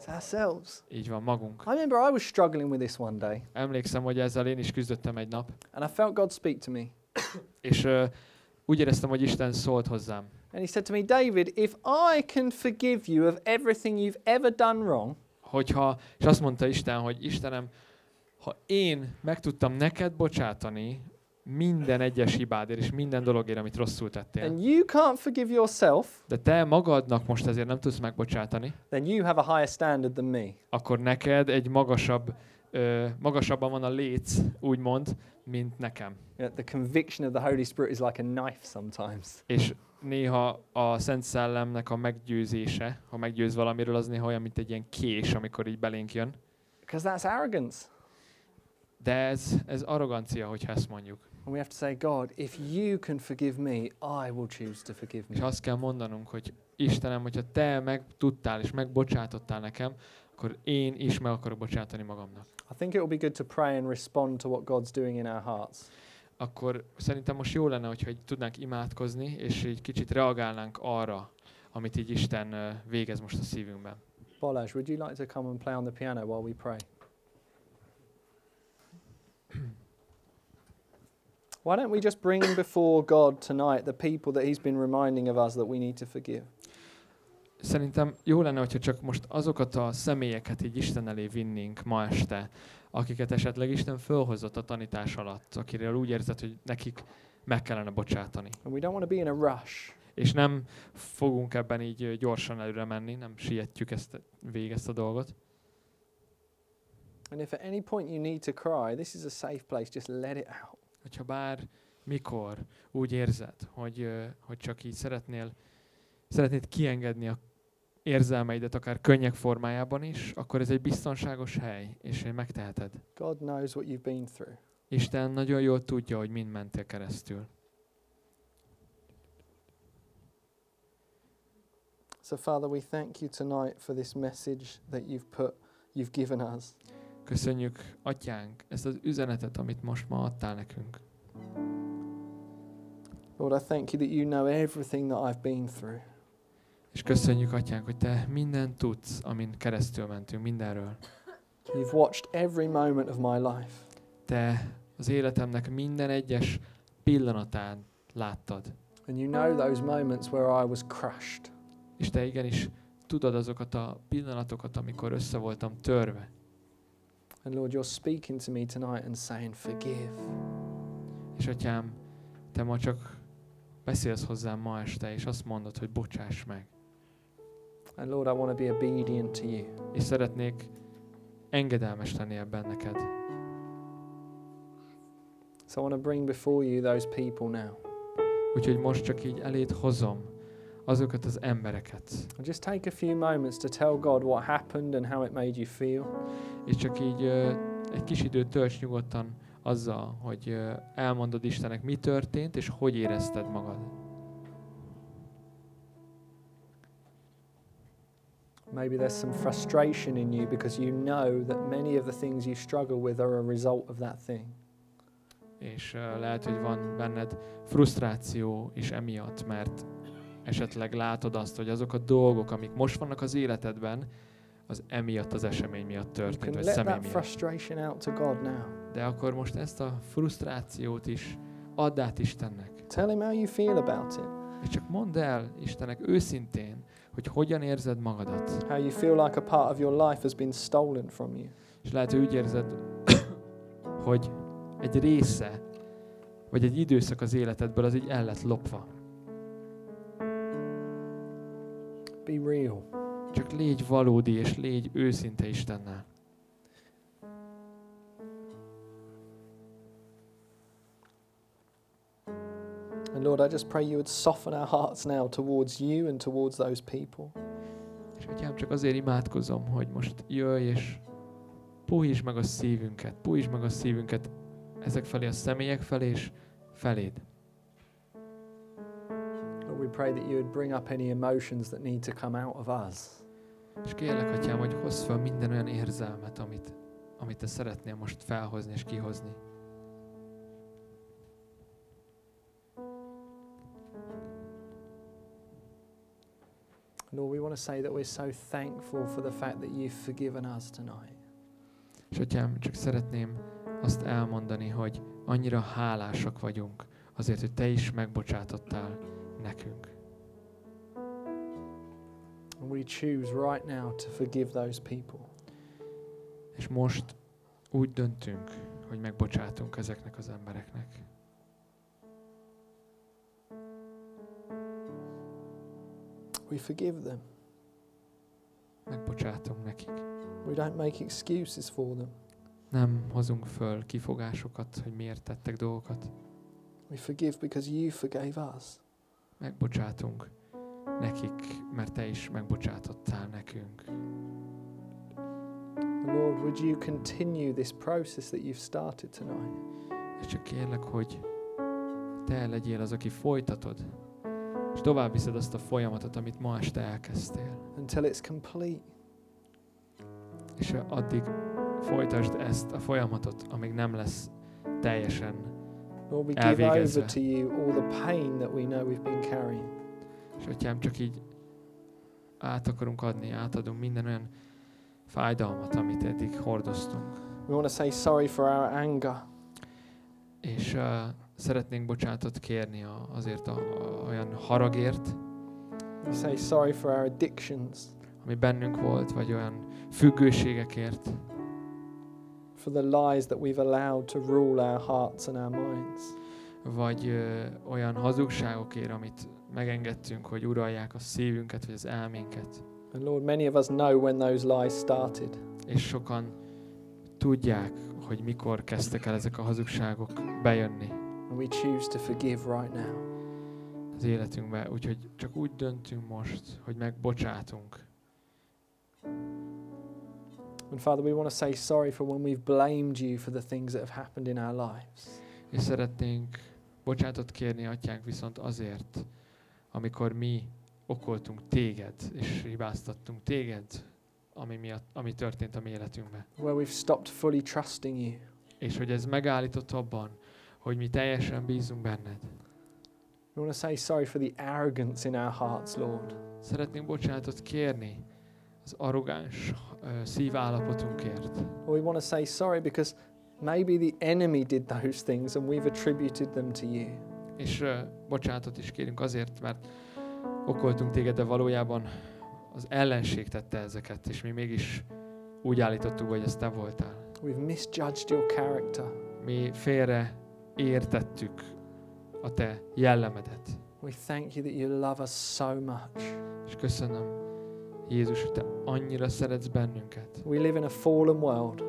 It's ourselves. Így van, magunk. I remember I was struggling with this one day, Emlékszem, hogy ezzel én is küzdöttem egy nap, and I felt God speak to me. és ö, úgy éreztem, hogy Isten szólt hozzám. And he said to me, David, if I can forgive you of everything you've ever done wrong, Hogyha, és azt mondta Isten, hogy Istenem, ha én meg tudtam neked bocsátani minden egyes hibádért és minden dologért, amit rosszul tettél, and you can't forgive yourself, de te magadnak most ezért nem tudsz megbocsátani, then you have a higher standard than me. akkor neked egy magasabb, ö, magasabban van a léc, úgymond, mint nekem. Know, the conviction of the Holy Spirit is like a knife sometimes. És néha a Szent Szellemnek a meggyőzése, ha meggyőz valamiről, az néha olyan, mint egy ilyen kés, amikor így belénk jön. Because that's arrogance. De ez, ez arrogancia, hogyha ezt mondjuk. And we have to say, God, if you can forgive me, I will choose to forgive És me. azt kell mondanunk, hogy Istenem, hogyha te meg tudtál és megbocsátottál nekem, akkor én is meg akarok bocsátani magamnak. I think it will be good to pray and respond to what God's doing in our hearts. Akkor szerintem most jó lenne, hogyha így tudnánk imádkozni, és egy kicsit reagálnánk arra, amit így Isten végez most a szívünkben. Bolaj, would you like to come and play on the piano while we pray? Why don't we just bring before God tonight the people that He's been reminding of us that we need to forgive? Szerintem jó lenne, hogyha csak most azokat a személyeket így Isten elé vinnénk ma este, akiket esetleg Isten fölhozott a tanítás alatt, akiről úgy érzed, hogy nekik meg kellene bocsátani. And we don't want to be in a rush. És nem fogunk ebben így gyorsan előre menni, nem sietjük ezt végig ezt a dolgot. And if at any point you need to cry, this is a safe place. Just let it out. Hogyha bár mikor úgy érzed, hogy, hogy csak így szeretnél, szeretnéd kiengedni a érzelmeidet, akár könnyek formájában is, akkor ez egy biztonságos hely, és megteheted. God knows what you've been through. Isten nagyon jól tudja, hogy mind mentél keresztül. So, Father, we thank you tonight for this message that you've put, you've given us. Köszönjük, Atyánk, ezt az üzenetet, amit most ma adtál nekünk. Lord, I thank you that you know everything that I've been through. És köszönjük, Atyánk, hogy Te mindent tudsz, amin keresztül mentünk, mindenről. You've watched every moment of my life. Te az életemnek minden egyes pillanatán láttad. And you know those moments where I was crushed. És Te igenis tudod azokat a pillanatokat, amikor össze voltam törve. And Lord, you're speaking to me tonight and saying, Forgive. És atyám, te ma csak beszélsz hozzám ma este, és azt mondod, hogy bocsáss meg. And Lord, I want to be obedient to you. És szeretnék engedelmes lenni ebben neked. So I want to bring before you those people now. Úgyhogy most csak így eléd hozom azokat az embereket. Just take a few moments to tell God what happened and how it made you feel. És csak így ö, egy kis időt tölts nyugodtan azzal, hogy ö, elmondod Istennek, mi történt, és hogy érezted magad. Maybe there's some frustration in you because you know that many of the things you struggle with are a result of that thing. És lehet, hogy van benned frusztráció is emiatt, mert esetleg látod azt, hogy azok a dolgok, amik most vannak az életedben, az emiatt az esemény miatt történt, vagy személy miatt. De akkor most ezt a frusztrációt is add át Istennek. Tell Him how you feel about it. És csak mondd el Istennek őszintén, hogy hogyan érzed magadat. How you feel like a part of your life has been stolen from you. És lehet, hogy úgy érzed, hogy egy része, vagy egy időszak az életedből az így el lett lopva. Be real. Csak légy valódi, és légy őszinte Istennel. Lord, I just pray you would soften our hearts now towards you and towards those people. És atyám, csak azért imádkozom, hogy most jöjj, és puhítsd meg a szívünket, puhítsd meg a szívünket ezek felé, a személyek felé, és feléd. Lord, we pray that you would bring up any emotions that need to come out of us. És kérlek, atyám, hogy hozz fel minden olyan érzelmet, amit, amit te szeretnél most felhozni és kihozni. Lord, we want to say that we're so thankful for the fact that you've forgiven us tonight. És atyám, csak szeretném azt elmondani, hogy annyira hálásak vagyunk azért, hogy te is megbocsátottál nekünk. And we choose right now to forgive those people. És most úgy döntünk, hogy megbocsátunk ezeknek az embereknek. We forgive them. Megbocsátunk nekik. We don't make excuses for them. Nem hozunk föl kifogásokat, hogy miért tettek dolgokat. We forgive because you forgave us. Megbocsátunk nekik, mert te is megbocsátottál nekünk. Lord, would you continue this process that you've started tonight? És csak kérlek, hogy te legyél az, aki folytatod, és tovább viszed azt a folyamatot, amit ma este elkezdtél. until it's complete. És addig folytasd ezt a folyamatot, amíg nem lesz teljesen. Lord, we give over to you all the pain that we know we've been carrying. És atyám, csak így át akarunk adni, átadunk minden olyan fájdalmat, amit eddig hordoztunk. We want to say sorry for our anger. És uh, szeretnénk bocsátot kérni a, azért a, a, olyan haragért, We say sorry for our addictions, ami bennünk volt, vagy olyan függőségekért, for the lies that we've allowed to rule our hearts and our minds. vagy ö, olyan hazugságokért, amit megengedtünk, hogy uralják a szívünket, vagy az elménket. And Lord, many of us know when those lies started. És sokan tudják, hogy mikor kezdtek el ezek a hazugságok bejönni And we choose to forgive right now. az életünkbe. Úgyhogy csak úgy döntünk most, hogy megbocsátunk. And Father, we want to say sorry for when we've blamed you for the things that have happened in our lives. És szeretnénk bocsátot kérni, atyánk, viszont azért, amikor mi okoltunk téged, és hibáztattunk téged, ami, miatt, ami történt a mi életünkben. Where we've stopped fully trusting you. És hogy ez megállított abban, hogy mi teljesen bízunk benned. We want to say sorry for the arrogance in our hearts, Lord. Szeretnénk bocsánatot kérni az arrogáns ö, szívállapotunkért. Or we want to say sorry because maybe the enemy did those things and we've attributed them to you. És ö, bocsánatot is kérünk azért, mert okoltunk téged, de valójában az ellenség tette ezeket, és mi mégis úgy állítottuk, hogy ez te voltál. We've misjudged your character. Mi félre értettük a te jellemedet. We thank you that you love us so much. És köszönöm, Jézus, hogy te annyira szeretsz bennünket. We live in a fallen world,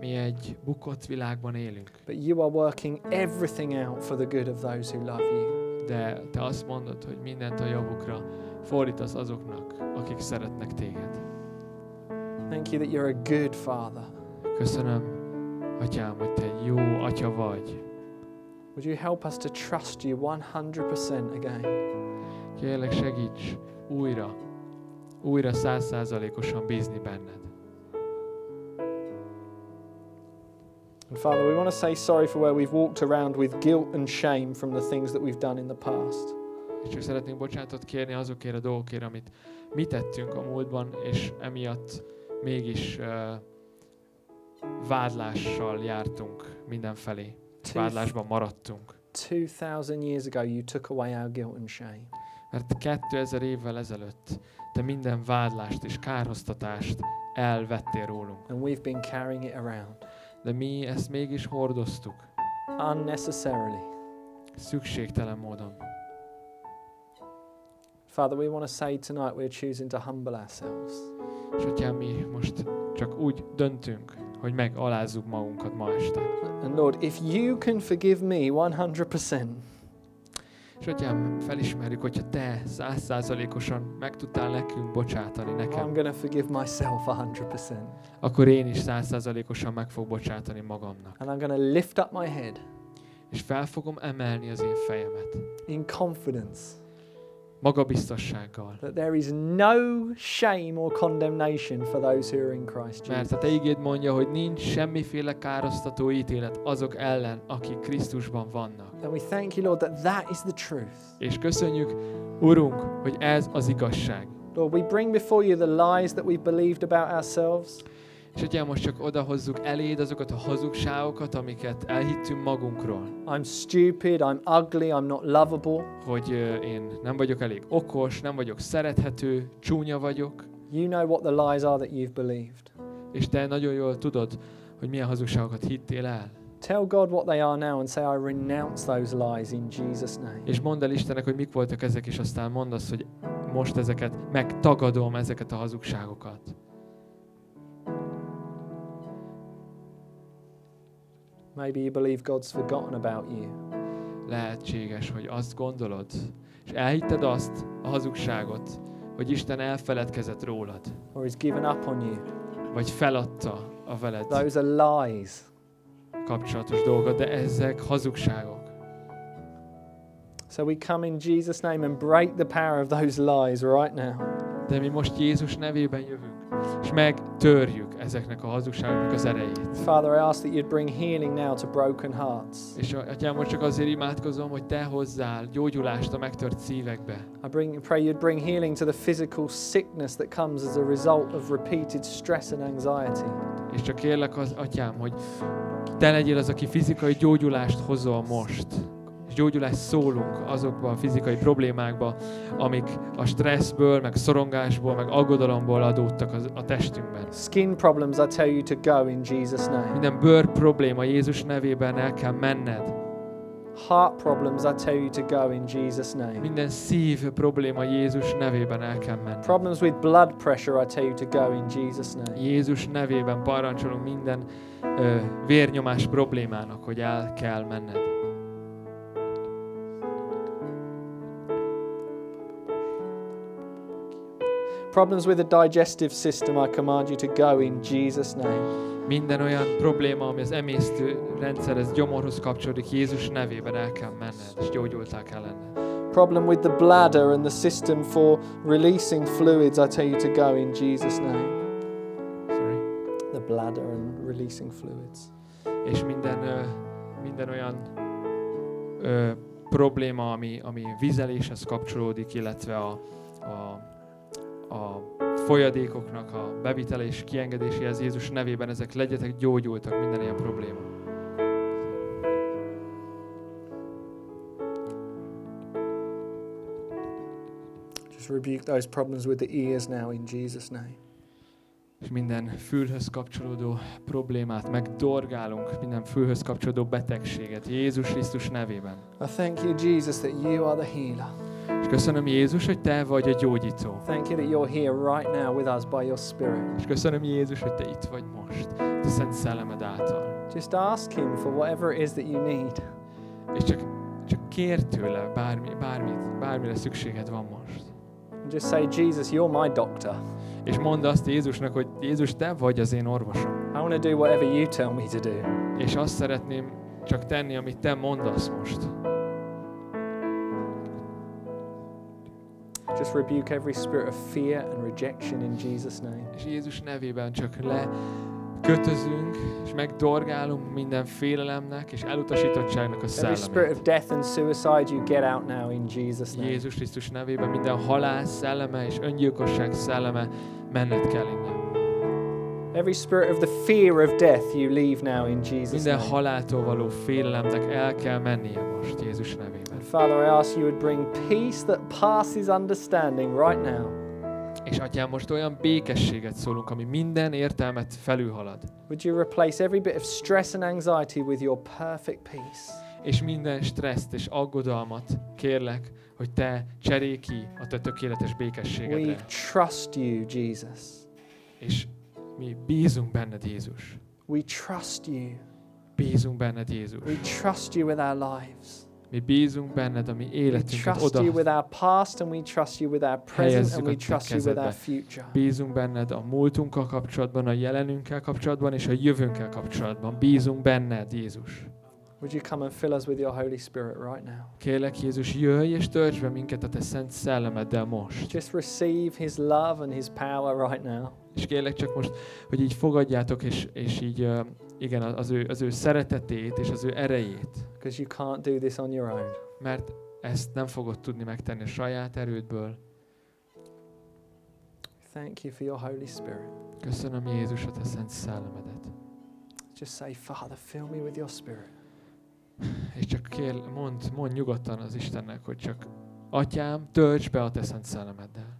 Mi egy bukott világban élünk, but you are working everything out for the good of those who love you. de te azt mondod, hogy mindent a javukra fordítasz azoknak, akik szeretnek téged. Thank you that you're a good father. Köszönöm, Atyám, hogy te jó atya vagy. Would you help us to trust you 100% again? Kérlek, segíts újra, újra százszázalékosan bízni benned. And Father, we want to say sorry for where we've walked around with guilt and shame from the things that we've done in the past. És csak szeretnénk bocsánatot kérni azokért a dolgokért, amit mi tettünk a múltban, és emiatt mégis uh, vádlással jártunk mindenfelé. Vádlásban maradtunk. 2000 years ago, you took away our guilt and shame. Mert 2000 évvel ezelőtt te minden vádlást és kárhoztatást elvettél rólunk. And we've been carrying it around De mi ezt mégis hordoztuk. unnecessarily. Szükségtelen módon. Father, we want to say tonight we're choosing to humble ourselves. És atyám, mi most csak úgy döntünk, hogy megalázzuk magunkat ma este. And Lord, if you can forgive me 100%, És atyám, felismerjük, hogyha te százszázalékosan meg tudtál nekünk bocsátani I'm nekem, going to forgive myself 100%. akkor én is százszázalékosan meg fog bocsátani magamnak. And I'm to lift up my head És fel fogom emelni az én fejemet. in confidence Magabiztossággal. that there is no shame or condemnation for those who are in Christ Mert Jesus. a te igéd mondja, hogy nincs semmiféle károsztató ítélet azok ellen, akik Krisztusban vannak. And we thank you, Lord, that that is the truth. És köszönjük, Urunk, hogy ez az igazság. Lord, we bring before you the lies that we've believed about ourselves. És ugye most csak odahozzuk eléd azokat a hazugságokat, amiket elhittünk magunkról. I'm stupid, I'm ugly, I'm not lovable. Hogy ö, én nem vagyok elég okos, nem vagyok szerethető, csúnya vagyok. You know what the lies are that you've believed. És te nagyon jól tudod, hogy milyen hazugságokat hittél el. Tell God what they are now and say, I renounce those lies in Jesus' name. És mondd el Istennek, hogy mik voltak ezek, és aztán mondd azt, hogy most ezeket megtagadom, ezeket a hazugságokat. Maybe you believe God's forgotten about you. Lehetséges, hogy azt gondolod, és elhitted azt, a hazugságot, hogy Isten elfeledkezett rólad, or he's given up on you. vagy feladta a veled Those are lies. kapcsolatos dolgokat, de ezek hazugságok. So we come in Jesus' name and break the power of those lies right now. De mi most Jézus nevében jövünk, és megtörjük ezeknek a hazugságoknak az erejét. Father, I ask that you'd bring healing now to broken hearts. És atyám, most csak azért imádkozom, hogy te hozzál gyógyulást a megtört szívekbe. I bring, pray you'd bring healing to the physical sickness that comes as a result of repeated stress and anxiety. És csak kérlek az, atyám, hogy te legyél az, aki fizikai gyógyulást hozol most. És gyógyulást szólunk azokba a fizikai problémákba, amik a stresszből, meg szorongásból, meg aggodalomból adódtak az, a testünkben. Skin problems, I tell you to go in Jesus' name. Minden bőr probléma Jézus nevében el kell menned. Heart problems, I tell you to go in Jesus' name. Minden szív probléma Jézus nevében el kell menned. Problems with blood pressure, I tell you to go in Jesus' name. Jézus nevében parancsolunk minden ö, vérnyomás problémának, hogy el kell menned. Problems with the digestive system, I command you to go in Jesus' name. Minden olyan probléma, ami az emésztő rendszerhez, gyomorhoz kapcsolódik, Jézus nevében el kell menned, és gyógyultál kell lenned. Problem with the bladder and the system for releasing fluids, I tell you to go in Jesus' name. Sorry. The bladder and releasing fluids. És minden, ö, minden olyan ö, probléma, ami, ami vizeléshez kapcsolódik, illetve a, a, a folyadékoknak a bevitele és kiengedéséhez Jézus nevében ezek legyetek gyógyultak, minden ilyen probléma. Just rebuke those problems with the ears now in Jesus' name. és minden fülhöz kapcsolódó problémát megdorgálunk, minden fülhöz kapcsolódó betegséget Jézus Krisztus nevében. I thank you, Jesus, that you are the healer. Köszönöm Jézus, hogy Te vagy a gyógyító. Thank you that you're here right now with us by your Spirit. És köszönöm Jézus, hogy Te itt vagy most, Te Szent Szellemed által. Just ask Him for whatever it is that you need. És csak, csak kér tőle bármi, bármit, bármire szükséged van most. And just say, Jesus, you're my doctor. És mondd azt Jézusnak, hogy Jézus, Te vagy az én orvosom. I want to do whatever you tell me to do. És azt szeretném csak tenni, amit Te mondasz most. Just rebuke every spirit of fear and rejection in Jesus' name. És Jézus nevében csak le kötözünk, és megdorgálunk minden félelemnek és elutasítottságnak a Every spirit szellemét. of death and suicide, you get out now in Jesus' name. Jézus Krisztus nevében minden halál szelleme és öngyilkosság szelleme menned kell innen. Every spirit of the fear of death, you leave now in Jesus' Minden name. haláltól való félelemnek el kell mennie most Jézus nevében. And Father, I ask you would bring peace that passes understanding right now. És atyám, most olyan békességet szólunk, ami minden értelmet felülhalad. Would you replace every bit of stress and anxiety with your perfect peace? És minden stresszt és aggodalmat kérlek, hogy te cserélj ki a te tökéletes We békességedre. trust you, Jesus. És mi bízunk benned, Jézus. We trust you. Bízunk benned, Jézus. We trust you with our lives. Mi bízunk benned, a mi We életünket you with oda. our past and we trust you with our present and we trust you with our future. Bízunk benned a múltunkkal kapcsolatban, a jelenünkkel kapcsolatban és a jövőnkkel kapcsolatban. Bízunk benned, Jézus. Would you come and fill us with your Holy Spirit right now? Kérlek, Jézus, jöjj és töltsd be minket a te szent szellemeddel most. Just receive his love and his power right now. És kérlek csak most, hogy így fogadjátok, és, és így, uh, igen, az ő, az ő szeretetét és az ő erejét. Because you can't do this on your own. Mert ezt nem fogod tudni megtenni a saját erődből. Thank you for your Holy Spirit. Köszönöm Jézus a te szent szellemedet. Just say, Father, fill me with your Spirit. És csak kér, mond, mond nyugodtan az Istennek, hogy csak Atyám, tölts be a te szent szellemeddel.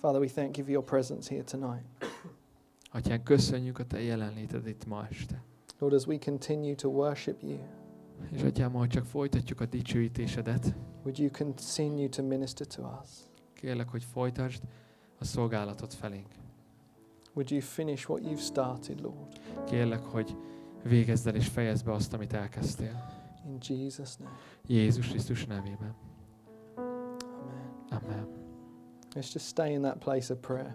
Father, we thank you for your presence here tonight. Atyán, köszönjük a te jelenléted itt ma este. Lord, as we continue to worship you, És Atyám, ahogy csak folytatjuk a dicsőítésedet, would you continue to minister to us? kérlek, hogy folytasd a szolgálatot felénk. Would you finish what you've started, Lord? Kérlek, hogy végezd el és fejezd be azt, amit elkezdtél. In Jesus' name. Jézus Krisztus nevében. Amen. Amen. Let's just stay in that place of prayer.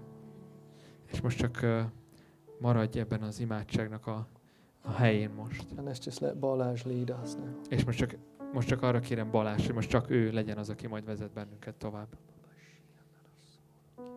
És most csak uh, maradj ebben az imádságnak a, a helyén most. And let's just let Balázs lead us now. És most csak, most csak arra kérem Balázs, hogy most csak ő legyen az, aki majd vezet bennünket tovább.